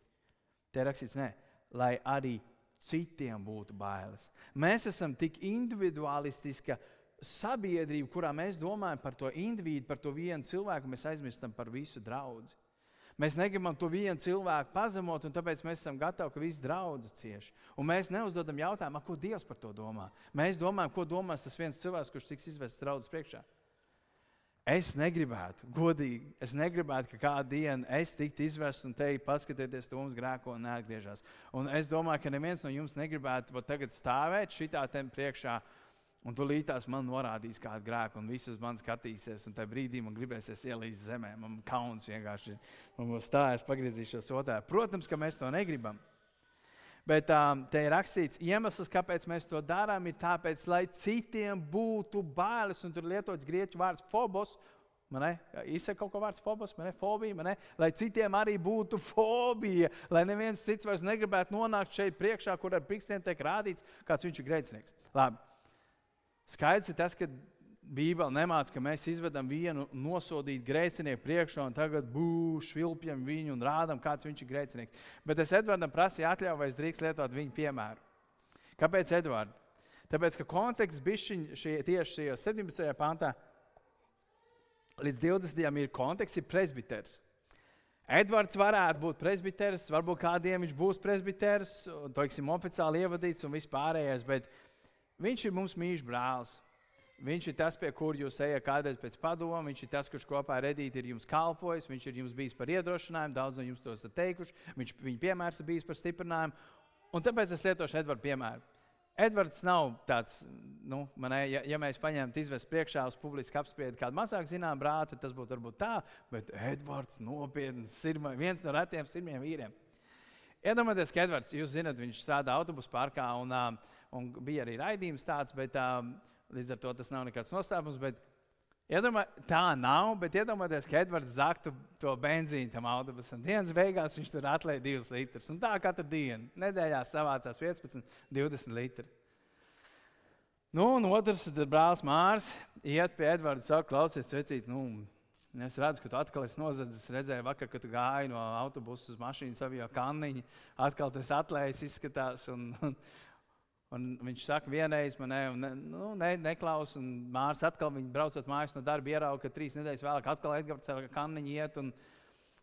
Te rakstīts, nē, lai arī citiem būtu bailes. Mēs esam tik individualistiska sabiedrība, kurā mēs domājam par to individu, par to vienu cilvēku, mēs aizmirstam par visu draugu. Mēs negribam to vienu cilvēku pazemot, un tāpēc mēs esam gatavi, ka viss draudzes cieši. Un mēs neuzdodam jautājumu, ko Dievs par to domā. Mēs domājam, ko domās tas viens cilvēks, kurš tiks izvests draudzes priekšā. Es negribētu, godīgi, es negribētu, ka kādu dienu es tiktu izvests un teikt, paskatieties, to mums grēko un neatgriežas. Un es domāju, ka neviens no jums negribētu tagad stāvēt šitā tem priekšā. Un tu līdās man norādīs kādu grēku, un visas man skatīsies, un tajā brīdī man gribēsies ielīst zemē. Man kauns vienkārši, man stājas pagriezīšos otrā. Protams, ka mēs to negribam. Bet um, te ir rakstīts, iemesls, kāpēc mēs to darām, ir tāpēc, lai citiem būtu bailes. Un tur lietots grieķu vārds phobos. Izsaka kaut ko vārds phobos, man ir fobija, man lai citiem arī būtu fobija, lai neviens cits vairs negribētu nonākt šeit priekšā, kur ar pirkstiem tiek rādīts, kāds viņš ir grēcinieks. Labi. Skaidrs ir tas, ka Bībele nemāca, ka mēs izvedam vienu nosodītu grēcinieku priekšā un tagad būšu vilpjam viņu un rādām, kāds viņš ir grēcinieks. Bet es Edvardam prasīju atļauju, vai es drīkst lietot viņa piemēru. Kāpēc Edvards? Tāpēc, ka konteksts bija šie, tieši šajā 17. pantā līdz 20. ir konteksts, ir presbiters. Edvards varētu būt presbiteris, varbūt kādiem viņš būs presbiteris, teiksim, oficiāli ievadīts un vispārējais, bet viņš ir mums mīļš brālis. Viņš ir tas, pie kura jūs ejat kādreiz pēc padoma. Viņš ir tas, kurš kopā ar Edīti ir jums kalpojis. Viņš ir jums bijis par iedrošinājumu, daudz no jums to esat teikuši. Viņš, viņa piemērs ir bijis par stiprinājumu. Un tāpēc es lietošu Edvardu piemēru. Edvards nav tāds, nu, manē, ja, ja mēs paņemtu izvest priekšā uz publisku apspriedi kādu mazāk zināmu brāli, tas būtu varbūt tā, bet Edvards nopietni ir viens no retiem sirmiem vīriem. Iedomājieties, ka Edvards, jūs zināt, viņš strādā autobusu parkā un, un bija arī raidījums tāds, bet um, Līdz ar to tas nav nekāds noslēpums. Bet iedomā, tā nav, bet iedomājieties, ka Edvards zaktu to benzīnu tam autobusam. Dienas beigās viņš tur atlēja divus litrus. Un tā katru dienu. Nedēļā savācās 15, 20 litri. Nu, un otrs brālis Mārs iet pie Edvarda un saka, klausies, vecīt, nu, es redzu, ka tu atkal esi nozadzis. Es redzēju, vakar, kad tu gāji no autobusa uz mašīnu savā kanniņā. Atkal tas atlējas izskatās. Un, un, Un viņš saka, vienreiz man ne, ne, nu, ne, neklaus, un Mārcis atkal braucot mājās no darba, ierauga, ka trīs nedēļas vēlāk atkal Edgars ar kanniņu iet. Un,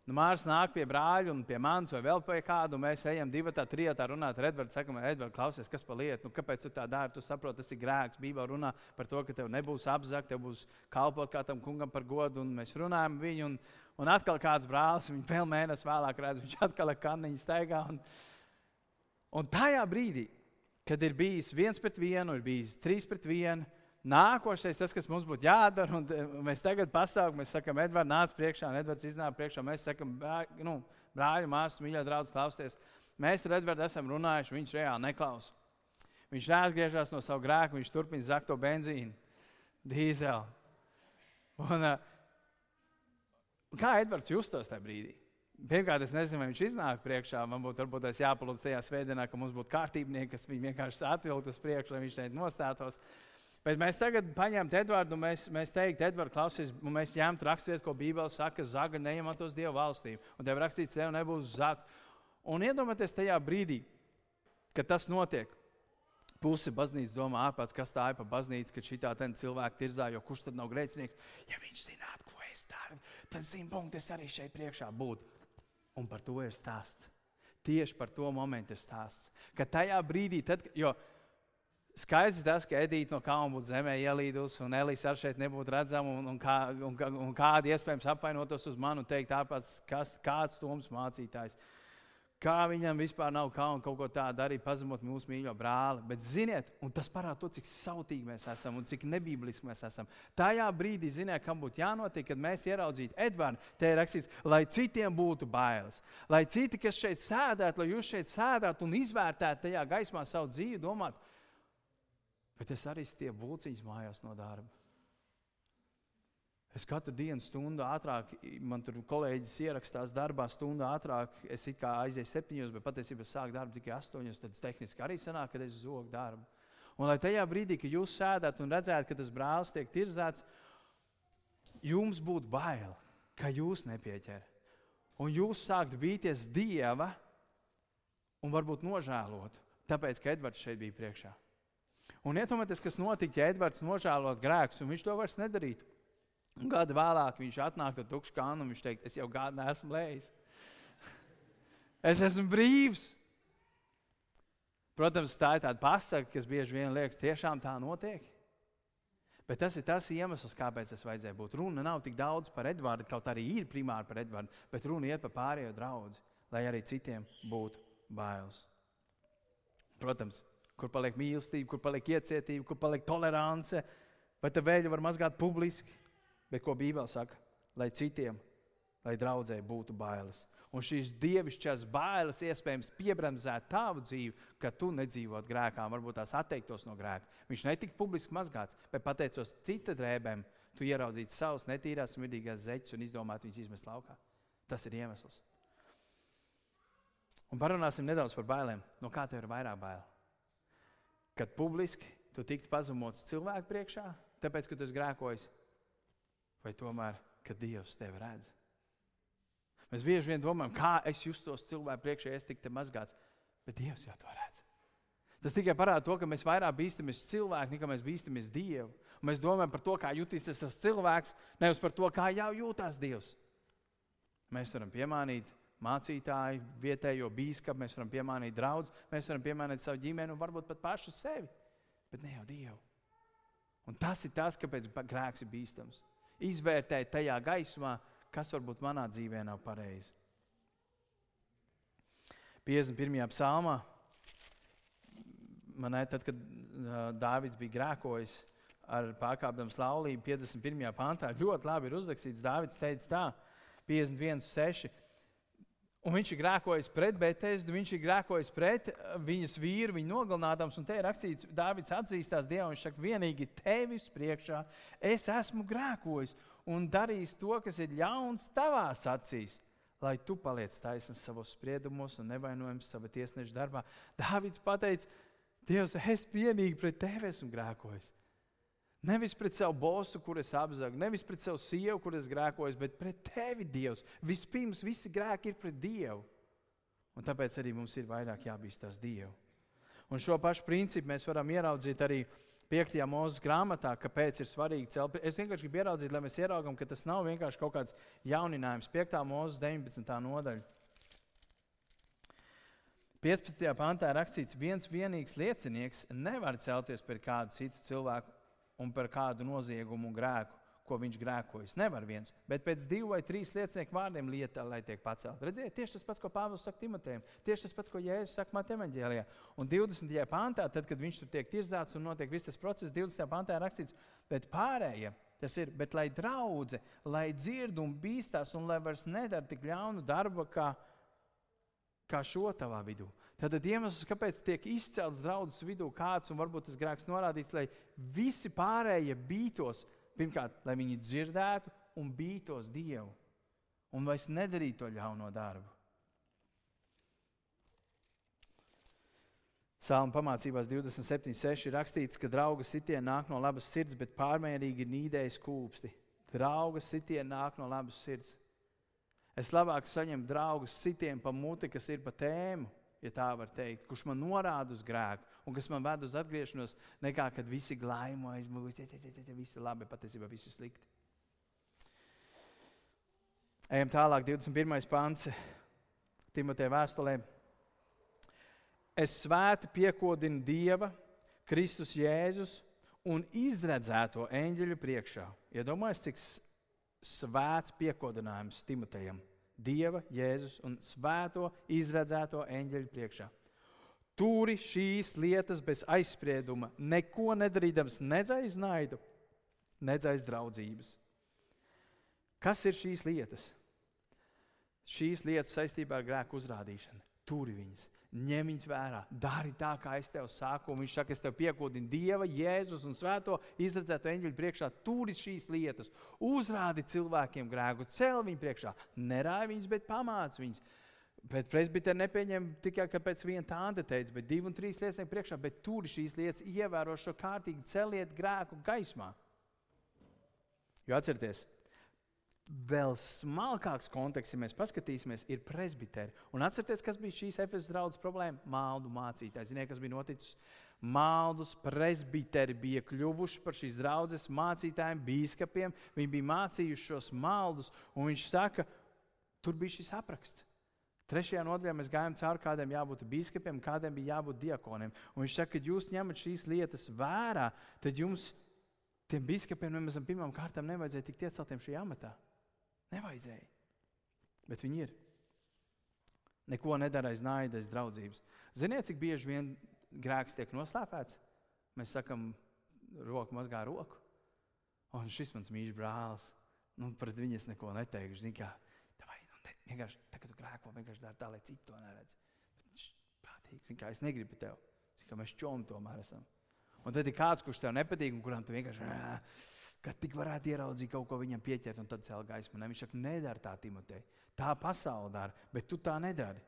nu, Mārcis nāk pie brāļa un pie manis vai vēl pie kāda, un mēs ejam divi tā trijotā runāt ar Edvardu. Sakam, Edvards, klausies, kas par lietu, nu, kāpēc tu tā dari? Tu saproti, tas ir grēks. Bībelē runā par to, ka tev nebūs apzakt, tev būs kalpot kā tam kungam par godu, un mēs runājam viņu. Un, un atkal kāds brālis, viņš vēl mēnesi vēlāk redz, viņš atkal ar kanniņu staigā. Un, un tajā brīdī kad ir bijis viens pret vienu, ir bijis trīs pret vienu. Nākošais, tas, kas mums būtu jādara, un eh, mēs tagad pasākam, mēs sakām, Edvards nāc priekšā, un Edvards iznāk priekšā. Mēs sakām, nu, brāļi, māsas, mīļā draugs, klausieties. Mēs ar Edvardu esam runājuši, viņš reāli neklausa. Viņš neatgriežas no savu grēku, viņš turpina zakt to benzīnu, dīzeli. Un, uh, kā Edvards justos tajā brīdī? Pirmkārt, es nezinu, vai viņš iznāk priekšā. Man būtu varbūt jāpalūdz tajā svētdienā, ka mums būtu kārtībnieki, kas viņu vienkārši atvilktu uz priekšu, lai viņš šeit nostātos. Bet mēs tagad paņemtu Edvardu, un mēs, mēs teiktu, Edvards, klausies, mēs ņemtu raksturvietu, ko Bībele saka, zaga neiemantos Dieva valstīm. Un tev rakstīts, tev nebūs zaga. Un iedomājieties tajā brīdī, kad tas notiek. Pusi baznīcas domā, ārpēc, kas tā ir par baznīcu, kad šī tā cilvēka tirzā, jo kurš tad nav grēcinieks? Ja viņš zinātu, ko es daru, tad simt punkti es arī šeit priekšā būtu. Un par to ir stāsts. Tieši par to momentu ir stāsts. Ka tajā brīdī, tad, jo skaidrs ir tas, ka Edīte no kalna būtu zemē ielīdusi, un Elīze ar šeit nebūtu redzama, un, un, kā, un, un kādi iespējams apvainotos uz mani un teikt, tāpēc, kas, kāds toms mācītājs. Kā viņam vispār nav kauna kaut ko tādu darīt, pazemot mūsu mīļo brāli. Bet, ziniet, tas parāda to, cik sautīgi mēs esam un cik nebībeliski mēs esam. Tajā brīdī, ziniet, kam būtu jānotiek, kad mēs ieraudzītu Edvardu, te ir rakstīts, lai citiem būtu bailes. Lai citi, kas šeit sēdētu, lai jūs šeit sēdētu un izvērtētu tajā gaismā savu dzīvi, domātu, bet es arī tie būciņas mājās no darba. Es katru dienu stundu ātrāk, man tur kolēģis ierakstās darbā, stundu ātrāk. Es kā aizēju septiņos, bet patiesībā sāku darbu tikai astoņos. Tad tehniski arī sanāk, ka es zogu darbu. Un lai tajā brīdī, kad jūs sēdat un redzat, ka tas brālis tiek tirzēts, jums būtu bail, ka jūs nepieķer. Un jūs sākat bīties dieva un varbūt nožēlot, tāpēc, ka Edvards šeit bija priekšā. Un iedomājieties, kas notika, ja Edvards nožēlot grēkus, un viņš to vairs nedarītu. Gadu vēlāk viņš atnāk ar tukšu kānu un viņš teikt, es jau gadu nesmu lējis. [laughs] es esmu brīvs. Protams, tā ir tāda pasaka, kas bieži vien liekas, tiešām tā notiek. Bet tas ir tas iemesls, kāpēc tas vajadzēja būt. Runa nav tik daudz par Edvardu, kaut arī ir primāri par Edvardu, bet runa iet par pārējo draugu, lai arī citiem būtu bailes. Protams, kur paliek mīlestība, kur paliek iecietība, kur paliek tolerance, vai te vēļu var mazgāt publiski. Bet ko Bībele saka? Lai citiem, lai draudzē būtu bailes. Un šīs dievišķās bailes iespējams piebremzētu tavu dzīvi, ka tu nedzīvotu grēkā, varbūt tās atteiktos no grēka. Viņš netika publiski mazgāts, bet pateicos cita drēbēm, tu ieraudzītu savus netīrās, smidīgās zeķes un izdomātu viņus izmest laukā. Tas ir iemesls. Un parunāsim nedaudz par bailēm. No kā tev ir vairāk bail? Kad publiski tu tiktu pazemots cilvēku priekšā, tāpēc, ka tu esi grēkojis, vai tomēr, ka Dievs tevi redz? Mēs bieži vien domājam, kā es justos cilvēku priekšā, ja es tiktu mazgāts, bet Dievs jau to redz. Tas tikai parāda to, ka mēs vairāk bīstamies cilvēku, nekā mēs bīstamies Dievu. Un mēs domājam par to, kā jutīsies tas cilvēks, nevis par to, kā jau jūtas Dievs. Mēs varam piemānīt mācītāju, vietējo biskupu, mēs varam piemānīt draugus, mēs varam piemānīt savu ģimeni un varbūt pat pašu sevi, bet ne jau Dievu. Un tas ir tas, kāpēc grēks ir bīstams izvērtēt tajā gaismā, kas varbūt manā dzīvē nav pareizi. 51. psalmā, manē, tad, kad uh, Dārvids bija grēkojis ar pārkāpdams laulību, 51. pantā ļoti labi ir uzrakstīts. Dārvids teica tā, 51, 6. Un viņš ir grēkojis pret Betesdu, viņš ir grēkojis pret uh, viņas vīru, viņu nogalinātams. Un te ir rakstīts, Dārvids atzīstās Dievu. Viņš saka, vienīgi tevis priekšā es esmu grēkojis un darījis to, kas ir ļauns tavās acīs. Lai tu paliec taisns savos spriedumos un nevainojams savā tiesneša darbā. Dārvids pateica, Dievs, es vienīgi pret tevi esmu grēkojis. Nevis pret savu bosu, kur es apzagu, nevis pret savu sievu, kur es grēkoju, bet pret tevi, Dievs. Vispirms visi grēki ir pret Dievu. Un tāpēc arī mums ir vairāk jābīstās Dievu. Un šo pašu principu mēs varam ieraudzīt arī 5. mūzes grāmatā, kāpēc ir svarīgi celt. Es vienkārši gribu ieraudzīt, lai mēs ieraugām, ka tas nav vienkārši kaut kāds jauninājums. 5. mūzes 19. nodaļa. 15. pantā rakstīts, viens vienīgs liecinieks nevar celties par kādu citu cilvēku un par kādu noziegumu un grēku, ko viņš grēkojas. Nevar viens, bet pēc divu vai trīs liecinieku vārdiem lieta, lai tiek pacelt. Redziet, tieši tas pats, ko Pāvils saka Timotejam, tieši tas pats, ko Jēzus saka Matemeģēlijā. Un 20. pāntā, tad, kad viņš tur tiek tirzāts un notiek viss tas process, 20. pāntā ir rakstīts, bet pārējie. Tas ir, bet lai draudzē, lai dzird un bīstās, un lai vairs nedara tik ļaunu darbu, kā, kā šo tavā vidū. Tad iemesls, kāpēc tiek izcelts draudzes vidū kāds un varbūt tas grēks norādīts, lai visi pārējie bītos, pirmkārt, lai viņi dzirdētu un bītos Dievu un vairs nedarītu to ļauno darbu. Sāla pamācībās 27.6 ir rakstīts, ka drauga sitieni nāk no labas sirds, bet pārmērīgi nīdējas kūpsti. Drauga sitieni nāk no labas sirds. Es labāk saņemu draugu sitienu pa muti, kas ir pa tēmu, ja tā var teikt, kurš man norāda uz grēku un kas man ved uz atgriešanos, nekā kad visi glaimo aizmugurē, visi labi, patiesībā visi slikti. Ejam tālāk, 21. pāns Timoteja vēstulē. Es svēti piekodinu Dieva, Kristus Jēzus un izredzēto eņģeļu priekšā. Iedomājieties, cik svēts piekodinājums Timotejam Dieva, Jēzus un Svēto izredzēto eņģeļu priekšā. Turi šīs lietas bez aizsprieduma, neko nedarīdams, nedz aiz naidu, nedz aiz draudzības. Kas ir šīs lietas? Šīs lietas saistībā ar grēku uzrādīšanu. Turi viņas, ņem viņas vērā, dari tā, kā es tev saku. Viņš saka, es tev piekūdinu Dieva, Jēzus un Svēto izredzēto eņģeļu priekšā. Turi šīs lietas, uzrādi cilvēkiem grēku, cel viņu priekšā, nerāj viņus, bet pamāc viņus. Bet presbiteri nepieņem tikai pēc viena tāda teica, bet divi un trīs lietas priekšā, bet tur šīs lietas ievēro šo kārtīgi celiet grēku gaismā. Jo atcerieties, vēl smalkāks konteksts, ja mēs paskatīsimies, ir presbiteri. Un atcerieties, kas bija šīs efekts draudzes problēma? Maldu mācītāji. Ziniet, kas bija noticis? Maldus presbiteri bija kļuvuši par šīs draudzes mācītājiem, biskupiem. Viņi bija mācījuši šos maldus, un viņš saka, tur bija šis apraksts. Trešajā nodaļā mēs gājām cauri, kādiem jābūt biskupiem, kādiem bija jābūt diakoniem. Un viņš saka, ka jūs ņemat šīs lietas vērā, tad jums, tiem biskupiem, nemaz pirmām kārtām nevajadzēja tikt ieceltiem šajā amatā. Nevajadzēja. Bet viņi ir. Neko nedara aiz naida, aiz draudzības. Ziniet, cik bieži vien grēks tiek noslēpēts? Mēs sakām, roku mazgā roku. Un šis mans mīļš brālis, nu, pret viņu es neko neteikšu. Zini, kā, Vienkārši tā, ka tu grēko, vienkārši dari tā, lai citi to neredz. Bet, prātīgi, kā es negribu tev. Kā mēs čomi tomēr esam. Un tad ir kāds, kurš tev nepatīk, un kuram tu vienkārši. Kad tik varētu ieraudzīt kaut ko viņam pieķert, un tad cēlīt gaismu. Ne, viņš saka, nedara tā, Timotei. Tā pasaule dara, bet tu tā nedari.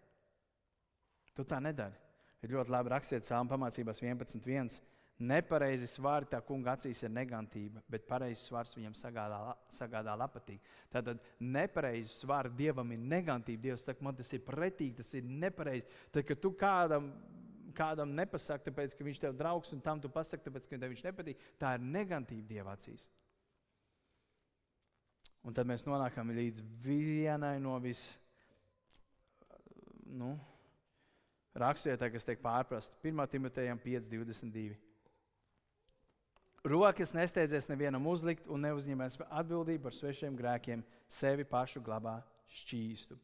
Tu tā nedari. Ir ļoti labi rakstīts Sāma pamācībās 11.1. Nepareizi svāri tā kunga acīs ir negantība, bet pareizs svars viņam sagādā, sagādā lapatīgi. Tātad nepareizi svāri dievam ir negantība. Dievs saka, man tas ir pretīgi, tas ir nepareizi. Tad, kad tu kādam, kādam nepasaki, tāpēc, ka viņš tev draugs, un tam tu pasaki, tāpēc, ka tev viņš nepatīk, tā ir negantība dieva acīs. Un tad mēs nonākam līdz vienai no vis. Nu, Raksturvietā, kas tiek pārprasta 1. Timotejam 5.22. Rokas nesteidzies nevienam uzlikt un neuzņemēs atbildību par svešiem grēkiem, sevi pašu glabā šķīstu.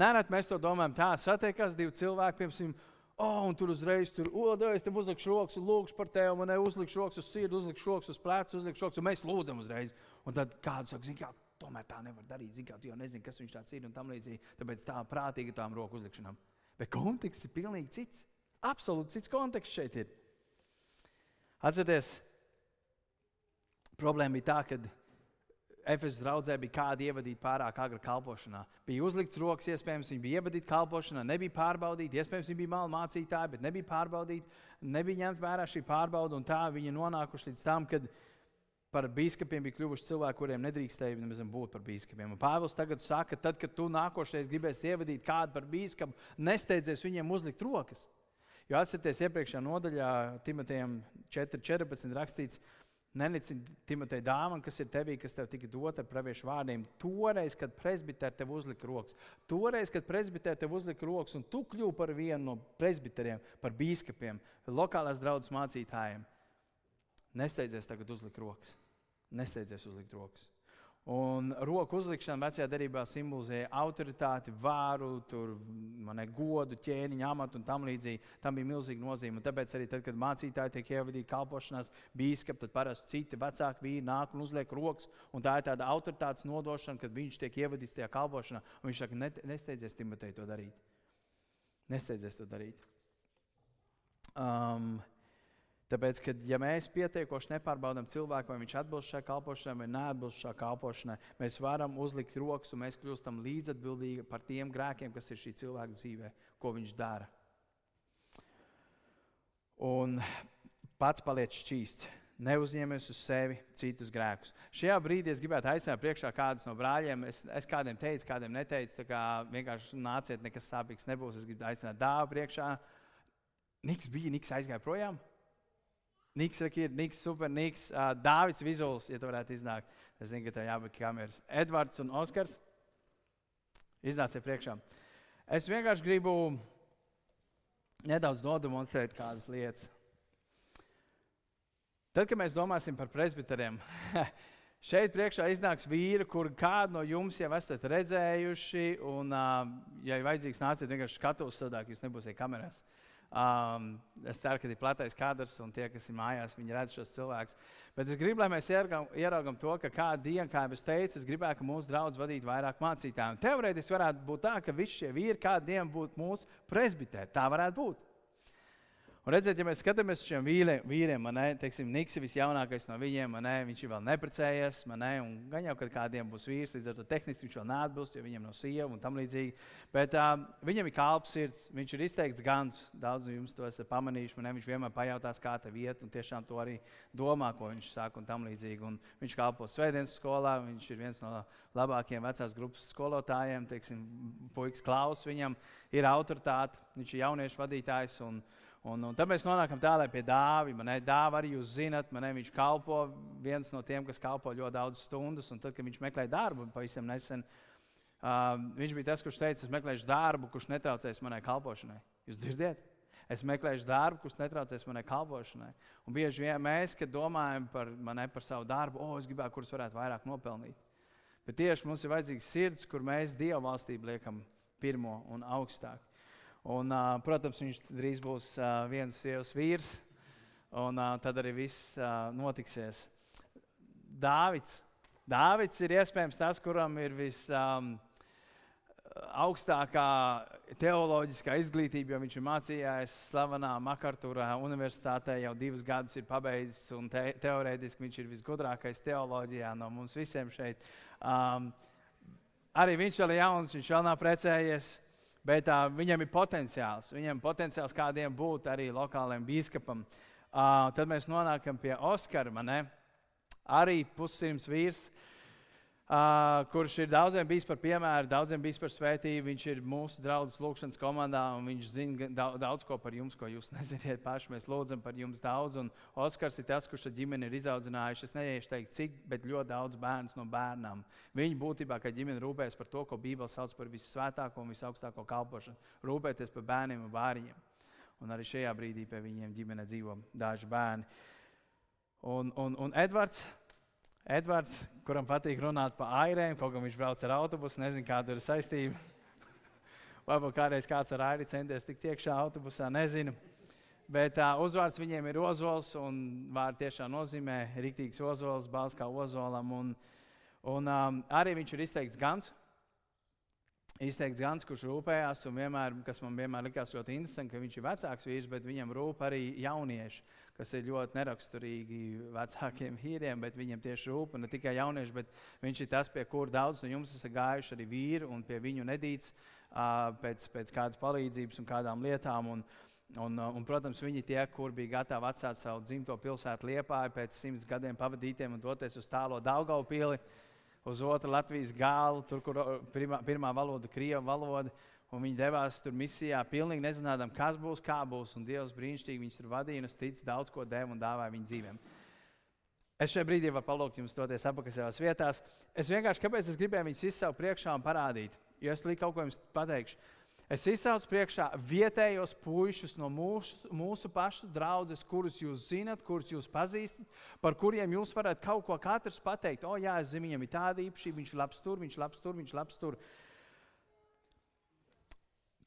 Nereti mēs to domājam, tā satiekās divi cilvēki, piemēram, oh, un tur uzreiz tur, oh, es tev uzlikšu rokas lūgšu par tevi, ne uzlikšu rokas uz sirdi, uzlikšu rokas uz pleca, uzlikšu rokas, un mēs lūdzam uzreiz. Un tad kāds saka, zini, kā, tomēr tā nevar darīt, zini, kā, tu jau nezini, kas viņš tāds ir un tam līdzīgi, tāpēc tā prātīgi tām roku uzlikšanām. Bet konteksts ir pilnīgi cits. Absolūti cits konteksts šeit ir. Atcerieties, Problēma bija tā, ka Efesas draudzē bija kāda ievadīta pārāk agri kalpošanā. Bija uzlikts rokas, iespējams, viņi bija ievadīti kalpošanā, nebija pārbaudīti. Iespējams, viņi bija mali mācītāji, bet nebija pārbaudīti. Nebija ņemt vērā šī pārbauda, un tā viņi nonākuši līdz tam, kad par biskupiem bija kļuvuši cilvēki, kuriem nedrīkstēja nemaz būt par biskupiem. Un Pāvils tagad saka, tad, kad tu nākošais gribēsi ievadīt kādu par biskupu, nesteidzies viņiem uzlikt rokas. Jo atcerieties, iepriekšējā nodaļā Timotejam 4.14 rakstīts, ka Nenicini Timotei dāmam, kas ir tevī, kas tev tika dota ar praviešu vārdiem. Toreiz, kad presbiteri tev uzlika rokas, toreiz, kad presbiteri tev uzlika rokas, un tu kļuvi par vienu no presbiteriem, par biskupiem, lokālās draudzes mācītājiem, nesteidzies tagad uzlikt rokas. Nesteidzies uzlikt rokas. Un roku uzlikšana vecajā darbā simbolizēja autoritāti, vāru, tur, ne, godu, ķēniņu, amatu un tam līdzīgi. Tam bija milzīga nozīme. Un tāpēc arī tad, kad mācītāji tiek ievadīti kalpošanās, biskupi, tad parasti citi vecāki vīri nāk un uzliek rokas. Un tā ir tāda autoritātes nodošana, kad viņš tiek ievadīts tajā kalpošanā. Viņš saka, nesteidzies Timotei to darīt. Nesteidzies to darīt. Um, Tāpēc, kad ja mēs pietiekoši nepārbaudām cilvēku, vai viņš atbilst šai kalpošanai vai neatbilst šai kalpošanai, mēs varam uzlikt rokas un mēs kļūstam līdzatbildīgi par tiem grēkiem, kas ir šī cilvēka dzīvē, ko viņš dara. Un pats paliec šķīsts. Neuzņemies uz sevi citus grēkus. Šajā brīdī es gribētu aicināt priekšā kādus no brāļiem. Es, es kādiem teicu, kādiem neteicu. Tā kā vienkārši nāciet, nekas sāpīgs nebūs. Es gribu aicināt dāvu priekšā. Niks bija, Niks aizgāja projām. Niks, ir Niks, super Niks, uh, Dāvids Vizuls, ja tu varētu iznākt. Es zinu, ka tev jābūt kameras. Edvards un Oskars. Iznāciet priekšā. Es vienkārši gribu nedaudz nodemonstrēt kādas lietas. Tad, kad mēs domāsim par presbiteriem, [laughs] Šeit priekšā iznāks vīri, kur kādu no jums jau esat redzējuši. Un, uh, ja ir vajadzīgs, nāciet vienkārši skatos sadāk, jūs nebūsiet kamerās. Um, es ceru, ka ir platais kadrs un tie, kas ir mājās, viņi redz šos cilvēkus. Bet es gribu, lai mēs ieraugām to, ka kādu dienu, kā jau es teicu, es gribētu, ka mūsu draugs vadītu vairāk mācītāju. Teorētiski varētu būt tā, ka visi šie vīri kādu dienu būtu mūsu presbitēri. Tā varētu būt. Un redziet, ja mēs skatāmies uz šiem vīriem, vīriem man, teiksim, Niks ir visjaunākais no viņiem, ne, viņš ir vēl neprecējies, ne, un gan jau, kādiem būs vīrs, līdz ar to tehniski viņš vēl neatbilst, jo viņam nav sieva un tam līdzīgi. Bet uh, viņam ir kalps sirds, viņš ir izteikts gans, daudz no jums to esat pamanījuši, man, ne, viņš vienmēr pajautās, kā tev iet, un tiešām to arī domā, ko viņš saka un tam līdzīgi. Un viņš kalpo svētdienas skolā, viņš ir viens no labākajiem vecās grupas skolotājiem, teiksim, puikas klaus, viņam ir autoritāte, viņš ir jauniešu vadītājs. Un, Un, un tad mēs nonākam tālāk pie dāvima. Dāvā arī jūs zinat, man, ne, viņš kalpo viens no tiem, kas kalpo ļoti daudz stundas. Un tad, kad viņš meklē darbu, pavisam nesen, uh, viņš bija tas, kurš teica, es meklēšu darbu, kurš netraucēs manai kalpošanai. Jūs dzirdiet? Es meklēšu darbu, kurš netraucēs manai kalpošanai. Un bieži vien mēs, kad domājam par, ne, par savu darbu, o, oh, es gribētu, kurus varētu vairāk nopelnīt. Bet tieši mums ir vajadzīgs sirds, kur mēs Dieva valstību liekam pirmo un augstāk. Un, uh, protams, viņš drīz būs uh, viens sievas vīrs, un uh, tad arī viss uh, notiksies. Dāvids. Dāvids ir iespējams tas, kuram ir visaugstākā um, teoloģiskā izglītība, jo viņš ir mācījies slavenā Makartūrā universitātē, jau divus gadus ir pabeidzis, un te, teorētiski viņš ir visgudrākais teoloģijā no mums visiem šeit. Um, arī viņš ir jauns, viņš vēl nav precējies. Bet uh, viņam ir potenciāls. Viņam ir potenciāls kādiem būt arī lokālajam biskupam. Uh, tad mēs nonākam pie Oskara. Arī pussimts vīrs, uh, kurš ir daudziem bijis par piemēru, daudziem bijis par svētību. Viņš ir mūsu draugs lūgšanas komandā, un viņš zina daudz, daudz ko par jums, ko jūs [laughs] nezināt paši. Mēs lūdzam par jums daudz. Un Oskars ir tas, kurš ar ģimeni ir izaudzinājuši. Es neiešu teikt, cik, bet ļoti daudz bērnu no bērnām. Viņi būtībā, kā ģimene, rūpējas par to, ko Bībele sauc par visvētāko un visaugstāko kalpošanu. Rūpēties par bērniem un bāriņiem. Un arī šajā brīdī pie viņiem ģimene dzīvo daži bērni. Un, un, un Edvards, Edvards, kuram patīk runāt par airēm, kaut gan viņš brauc ar autobusu, nezinu, kāda ir saistība. [laughs] Varbūt kādreiz kāds ar airi centies tikt iekšā autobusā, nezinu. Bet uh, uzvārds viņiem ir Ozols, un vārds tiešām nozīmē rīktīgs Ozols, balss kā Ozolam. Un, un um, arī viņš ir izteikts gans. Izteikts gans, kurš rūpējās, un vienmēr, kas man vienmēr likās ļoti interesanti, ka viņš ir vecāks vīrs, bet viņam rūp arī jaunieši kas ir ļoti neraksturīgi vecākiem vīriem, bet viņiem tieši rūp ne tikai jaunieši, bet viņš ir tas, pie kura daudz no jums esat gājuši arī vīri un pie viņu nedīts pēc, pēc kādas palīdzības un kādām lietām. Un, Un, un, protams, viņi tie, kur bija gatavi atstāt savu dzimto pilsētu Liepāju pēc simts gadiem pavadītiem un doties uz tālo Daugaupili, uz otru Latvijas gālu, tur, kur pirmā, pirmā valoda, Krieva valoda. Un viņi devās tur misijā, pilnīgi nezinām, kas būs, kā būs. Un Dievs brīnišķīgi viņus tur vadīja, un es ticu, daudz ko deva un dāvāja viņu dzīvēm. Es šajā brīdī varu palūgt jums doties atpakaļ savās vietās. Es vienkārši kāpēc es gribēju viņus izsaukt priekšā un parādīt, jo es līdz kaut ko jums pateikšu. Es izsaucu priekšā vietējos puišus no mūsu, mūsu pašu draugas, kurus jūs zinat, kurus jūs pazīstat, par kuriem jūs varat kaut ko katrs pateikt. O, jā, es zinu, viņam ir tāda īpašība, viņš ir labs tur, viņš ir labs tur, viņš ir labs tur.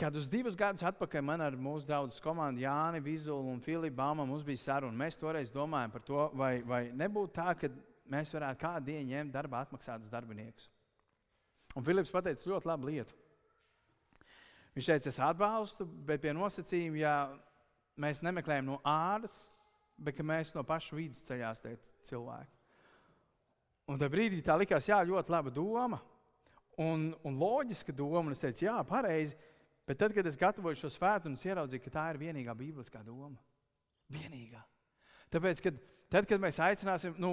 Kādus divus gadus atpakaļ man ar mūsu draugu komandu Jāni, Vizulu un Filipu Bāmu mums bija saruna. Mēs toreiz domājām par to, vai, vai nebūtu tā, ka mēs varētu kādu dienu ņemt darbā atmaksātus darbiniekus. Un Filips pateica ļoti labu lietu. Viņš teica, es atbalstu, bet pie nosacījuma, ja mēs nemeklējam no āras, bet mēs no paša vidus ceļās tie cilvēki. Un tajā brīdī tā likās, jā, ļoti laba doma un, un loģiska doma. Un es teicu, jā, pareizi. Bet tad, kad es gatavoju šo svētdienu, es ieraudzīju, ka tā ir vienīgā bībeliskā doma. Vienīgā. Tāpēc, kad, tad, kad mēs aicināsim, nu,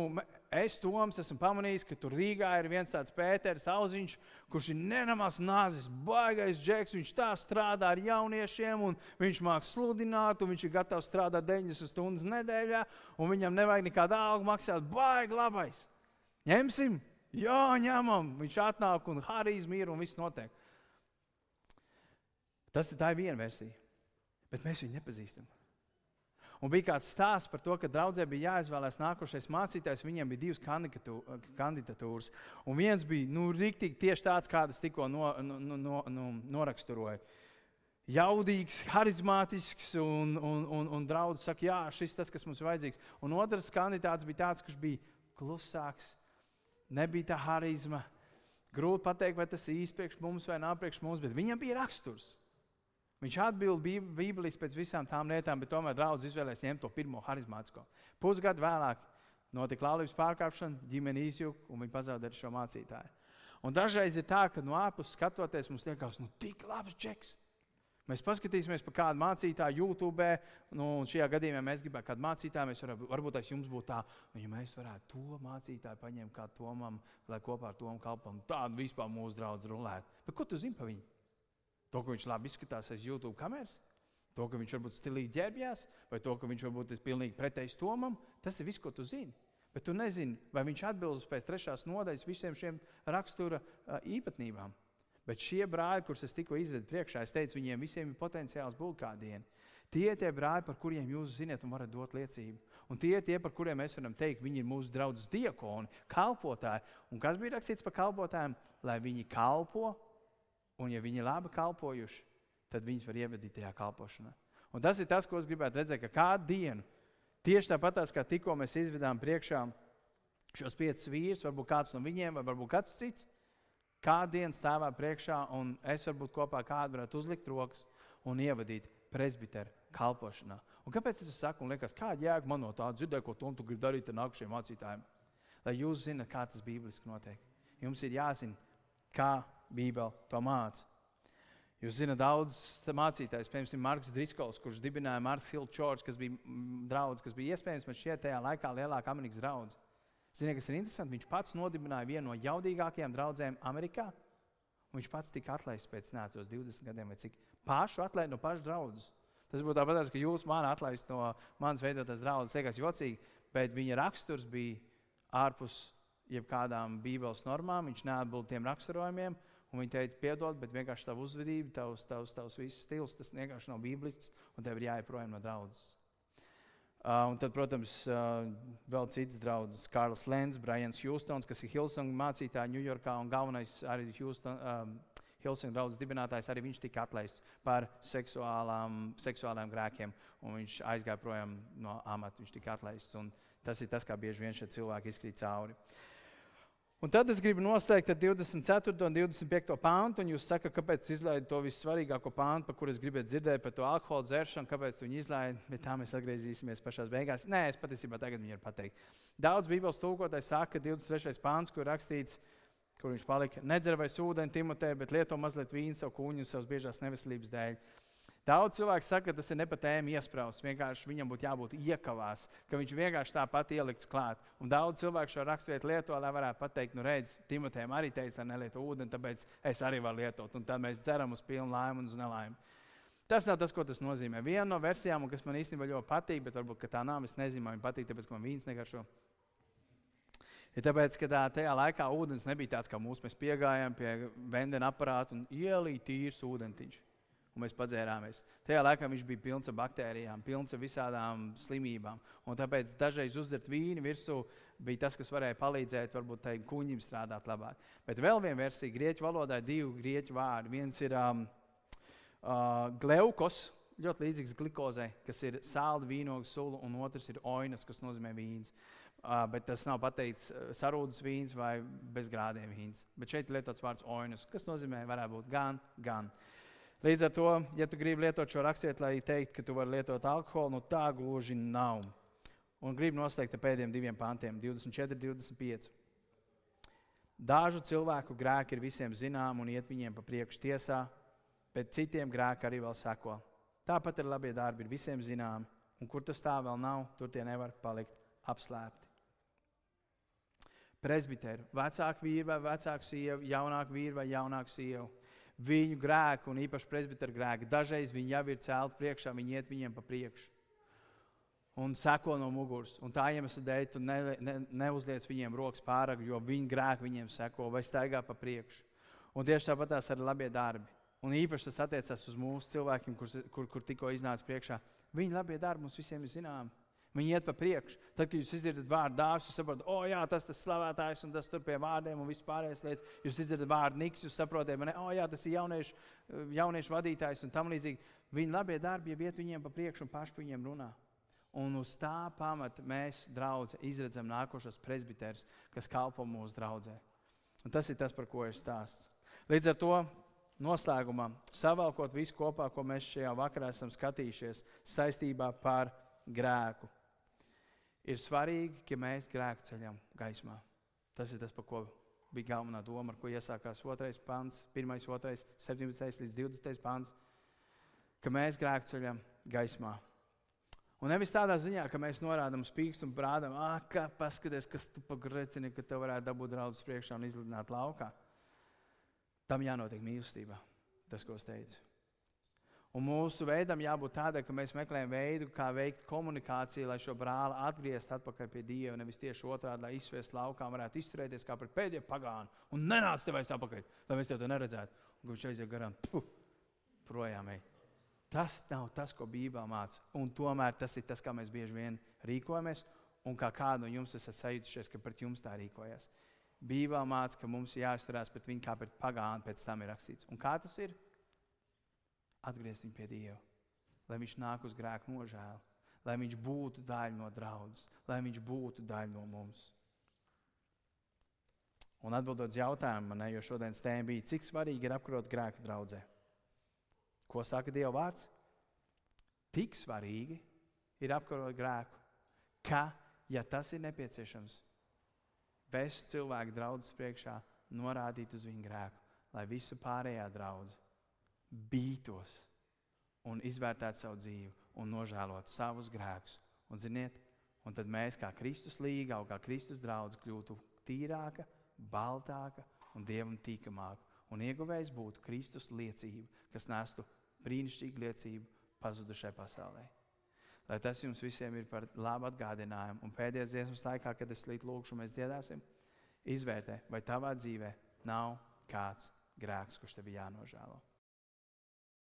es Toms esmu pamanījis, ka tur Rīgā ir viens tāds Pēters Auziņš, kurš ir nenamās nāzis, baigais džeks, viņš tā strādā ar jauniešiem, un viņš māk sludināt, un viņš ir gatavs strādāt 90 stundas nedēļā, un viņam nevajag nekādu algu maksāt, baigi labais. Ņemsim? Jā, ņemam. Viņš atnāk un harizma ir un viss notiek. Tas tā ir viena versija, bet mēs viņu nepazīstam. Un bija kāds stāsts par to, ka draudzē bija jāizvēlās nākošais mācītājs. Viņiem bija divas kandidatūras. Un viens bija nu, rīktīgi tieši tāds, kādas tikko no, no, no, no, noraksturoju. Jaudīgs, harizmātisks, un, un, un, un draugs saka, jā, šis tas, kas mums ir vajadzīgs. Un otrs kandidāts bija tāds, kurš bija klusāks, nebija tā harizma. Grūti pateikt, vai tas ir īsti priekš mums vai nav priekš mums, bet viņam bija raksturs. Viņš atbild Bībeles pēc visām tām lietām, bet tomēr draugs izvēlējās ņemt to pirmo harizmātisko. Pusgadu vēlāk notika laulības pārkāpšana, ģimene izjuka un viņi pazaudēja šo mācītāju. Un dažreiz ir tā, ka no ārpuses skatoties, mums liekas, nu, tik labs džeks. Mēs paskatīsimies par kādu mācītāju YouTube, nu, un šajā gadījumā mēs gribētu kādu mācītāju. Mēs varētu, varbūt tas jums būtu tā, nu, ja mēs varētu to mācītāju paņemt kā tomam, lai kopā ar tomu kalpam, tādu vispār mūsu draugu rulētu. Bet ko tu zini par viņu? To, ka viņš labi izskatās aiz YouTube kameras, to, ka viņš varbūt stilīgi ģērbjās, vai to, ka viņš varbūt ir pilnīgi pretējs Tomam, tas ir viss, ko tu zini. Bet tu nezini, vai viņš atbilst pēc trešās nodaļas visiem šiem rakstura īpatnībām. Bet šie brāļi, kurus es tikko izvedu priekšā, es teicu, viņiem visiem ir potenciāls būt kādiem. Tie ir tie brāļi, par kuriem jūs zināt un varat dot liecību. Un tie ir tie, par kuriem mēs varam teikt, viņi ir mūsu draugi, diakoni, kalpotāji. Un kas bija rakstīts par kalpotājiem? Lai viņi kalpo Un, ja viņi ir labi kalpojuši, tad viņus var ievadīt tajā kalpošanā. Un tas ir tas, ko es gribētu redzēt, ka kādu dienu, tieši tāpat kā tikko mēs izvedām priekšā šos piecus vīrus, varbūt kāds no viņiem, vai varbūt kāds cits, kādu dienu stāvā priekšā, un es varbūt kopā kādu varētu uzlikt rokas un ievadīt presbiteru kalpošanā. Un kāpēc es saku, un liekas, kāda jēga man no tā dzirdēt, ko tu gribi darīt ar nākamajiem mācītājiem? Lai jūs zinat, kā tas bībeliski notiek. Jums ir jāzina, kā Bībele to māca. Jūs zināt, daudz mācītājs, piemēram, Marks Driskols, kurš dibināja Marks Church, kas bija draugs, kas bija iespējams man šķiet tajā laikā lielākā Amerikas draugs. Ziniet, kas ir interesanti? Viņš pats nodibināja vienu no jaudīgākajām draudzēm Amerikā. Viņš pats tika atlaists pēc nācos 20 gadiem, vai cik pašu atlaist no paša draudzes. Tas būtu tāpat, ka jūs man atlaist no manas veidotās draudzes, liekas jocīgi, bet viņa raksturs bija ārpus jebkādām Bībeles normām. Viņš neatbild tiem raksturojumiem. Un viņi teica, piedod, bet vienkārši tava uzvedība, tavs, tavs, tavs viss stils, tas vienkārši nav bīblisks, un tev ir jāiet projām no draudzes. Uh, un tad, protams, uh, vēl cits draugs, Kārlis Lens, Brians Hjūstons, kas ir Hilsonga mācītājs Ņujorkā un galvenais arī Houston, um, Hilsonga draugs dibinātājs. Arī viņš tika atlaists par seksuālām, seksuālām grēkiem, un viņš aizgāja projām no amata. Viņš tika atlaists. Tas ir tas, kā bieži vien šie cilvēki izkrīt cauri. Uh, Un tad es gribu noslēgt ar 24. un 25. pāntu, un jūs sakat, kāpēc izlaidu to vissvarīgāko pāntu, par kuru es gribētu dzirdēt, par to alkohola dzeršanu, kāpēc viņi izlaiž, bet tā mēs atgriezīsimies pašā beigās. Nē, es patiesībā tagad viņu varu pateikt. Daudz Bībeles tūkotāji saka, ka 23. pāns, kur rakstīts, kur viņš palika, nedzer vai ūdeni Timotē, bet lieto mazliet vīnu savu kūņu un savas biežās neveselības dēļ. Daudz cilvēku saka, ka tas ir ne pa tēmu iesprāstīts. Vienkārši viņam būtu jābūt iekavās, ka viņš vienkārši tāpat ielikts klāt. Un daudz cilvēku šo raksturvietu lieto, lai varētu pateikt, nu, redz, Timotejam arī teica, nelieto ūdeni, tāpēc es arī varu lietot. Un tad mēs dzeram uz pilnu laimi un uz nelaimi. Tas nav tas, ko tas nozīmē. Viena no versijām, kas man īstenībā ļoti patīk, bet varbūt tā nav, es nezinu, man patīk, tāpēc, man vīns negaršo. Ir tāpēc, ka tā, tajā laikā ūdens nebija tāds, kā mūsu. Mēs piegājām pie vendena aparāta un ielīja tīrs ūdentiņš un mēs padzērāmies. Tajā laikā viņš bija pilns ar baktērijām, pilns ar visādām slimībām. Un tāpēc dažreiz uzdzert vīnu virsū bija tas, kas varēja palīdzēt varbūt tai kuņģim strādāt labāk. Bet vēl viena versija, grieķu valodā ir divi grieķu vārdi. Viens ir um, uh, gleukos, ļoti līdzīgs glikozei, kas ir sāla vīnogu sula, un otrs ir oinas, kas nozīmē vīns. Uh, bet tas nav pateikts uh, sarūdas vīns vai bezgrādiem vīns. Bet šeit ir lietots vārds oinas, kas nozīmē varētu būt gan, gan. Uh, Līdz ar to, ja tu gribi lietot šo rakstītu, lai teiktu, ka tu vari lietot alkoholu, nu tā gluži nav. Un gribu noslēgt ar pēdējiem diviem pantiem, 24, 25. Dažu cilvēku grēki ir visiem zinām un iet viņiem pa priekšu tiesā, bet citiem grēki arī vēl seko. Tāpat arī labie darbi ir visiem zināmi, un kur tas tā vēl nav, tur tie nevar palikt apslēpti. Presbiteru, vecāku vīru vai vecāku sievu, jaunāku vīru vai jaunāku sievu viņu grēku, un īpaši presbiteru grēku. Dažreiz viņi jau ir celti priekšā, viņi iet viņiem pa priekšu un seko no muguras. Un tā iemesla dēļ tu ne, ne, neuzliec viņiem rokas pārāk, jo viņu grēku viņiem seko vai staigā pa priekšu. Un tieši tāpat tās arī labie darbi. Un īpaši tas attiecas uz mūsu cilvēkiem, kur, kur, kur tikko iznāca priekšā. Viņa labie darbi mums visiem ir zināmi. Viņi iet pa priekšu. Tad, kad jūs dzirdat vārdu dāvis, jūs saprotat, o, oh, jā, tas ir slavētājs un tas tur pie vārdiem un viss pārējais lietas. Jūs dzirdat vārdu niks, jūs saprotat, o, oh, jā, tas ir jauniešu, jauniešu vadītājs un tam līdzīgi. Viņa labie darbi jau iet viņiem pa priekšu un paši par viņiem runā. Un uz tā pamata mēs, draugi, izredzam nākošos presbiterus, kas kalpo mūsu draudzē. Un tas ir tas, par ko ir stāsts. Līdz ar to noslēgumā, savalkot visu kopā, ko mēs šajā vakarā esam skatījušies saistībā ar grēku ir svarīgi, ka mēs grēku ceļam gaismā. Tas ir tas, par ko bija galvenā doma, ar ko iesākās 2. pāns, 1, 2, 17 līdz 20 pāns, ka mēs grēku ceļam gaismā. Un nevis tādā ziņā, ka mēs norādām uz pīkstu un brādām, ah, kā paskaties, kas tu pagrecini, ka tev varētu dabūt draudus priekšā un izlidināt laukā. Tam jānotiek mīlestībā, tas, ko es teicu. Un mūsu veidam jābūt tādam, ka mēs meklējam veidu, kā veikt komunikāciju, lai šo brāli atgrieztu atpakaļ pie Dieva. Nevis tieši otrādi, lai izsviestu laukā, varētu izturēties kā pret pēdējo pagānu un nenāc tev aiz atpakaļ, lai mēs tev to neredzētu. Un viņš aiziet garām, puh, projām. Ej. Tas nav tas, ko Bībelē māca. Un tomēr tas ir tas, kā mēs bieži vien rīkojamies, un kā kādu no jums esat sajutušies, ka pret jums tā rīkojas. Bībelē māca, ka mums jāizturās pret viņu kā pret pagānu, pēc tam ir rakstīts. Un kā tas ir? Atgriezt viņu pie Dieva, lai viņš nāk uz grēku nožēlu, lai viņš būtu daļa no draudzes, lai viņš būtu daļa no mums. Un atbildot uz jautājumu, ne, jo šodienas tēma bija, cik svarīgi ir apkarot grēku draudzē. Ko saka Dieva vārds? Tik svarīgi ir apkarot grēku, ka, ja tas ir nepieciešams, vest cilvēku draudzes priekšā, norādīt uz viņu grēku, lai visa pārējā draudzene bītos un izvērtētu savu dzīvi un nožēlotu savus grēkus. Un, ziniet, un tad mēs, kā Kristus līga, kā Kristus draugs, kļūtu tīrāka, baltāka un dievam tīkamāka. Un ieguvējs būtu Kristus liecība, kas nestu brīnišķīgu liecību pazudušai pasaulē. Lai tas jums visiem ir par labu atgādinājumu. Un pēdējais dziesmas laikā, kad es līdz lūkšu, mēs dziedāsim, izvērtē, vai tavā dzīvē nav kāds grēks, kurš tev jānožēlo.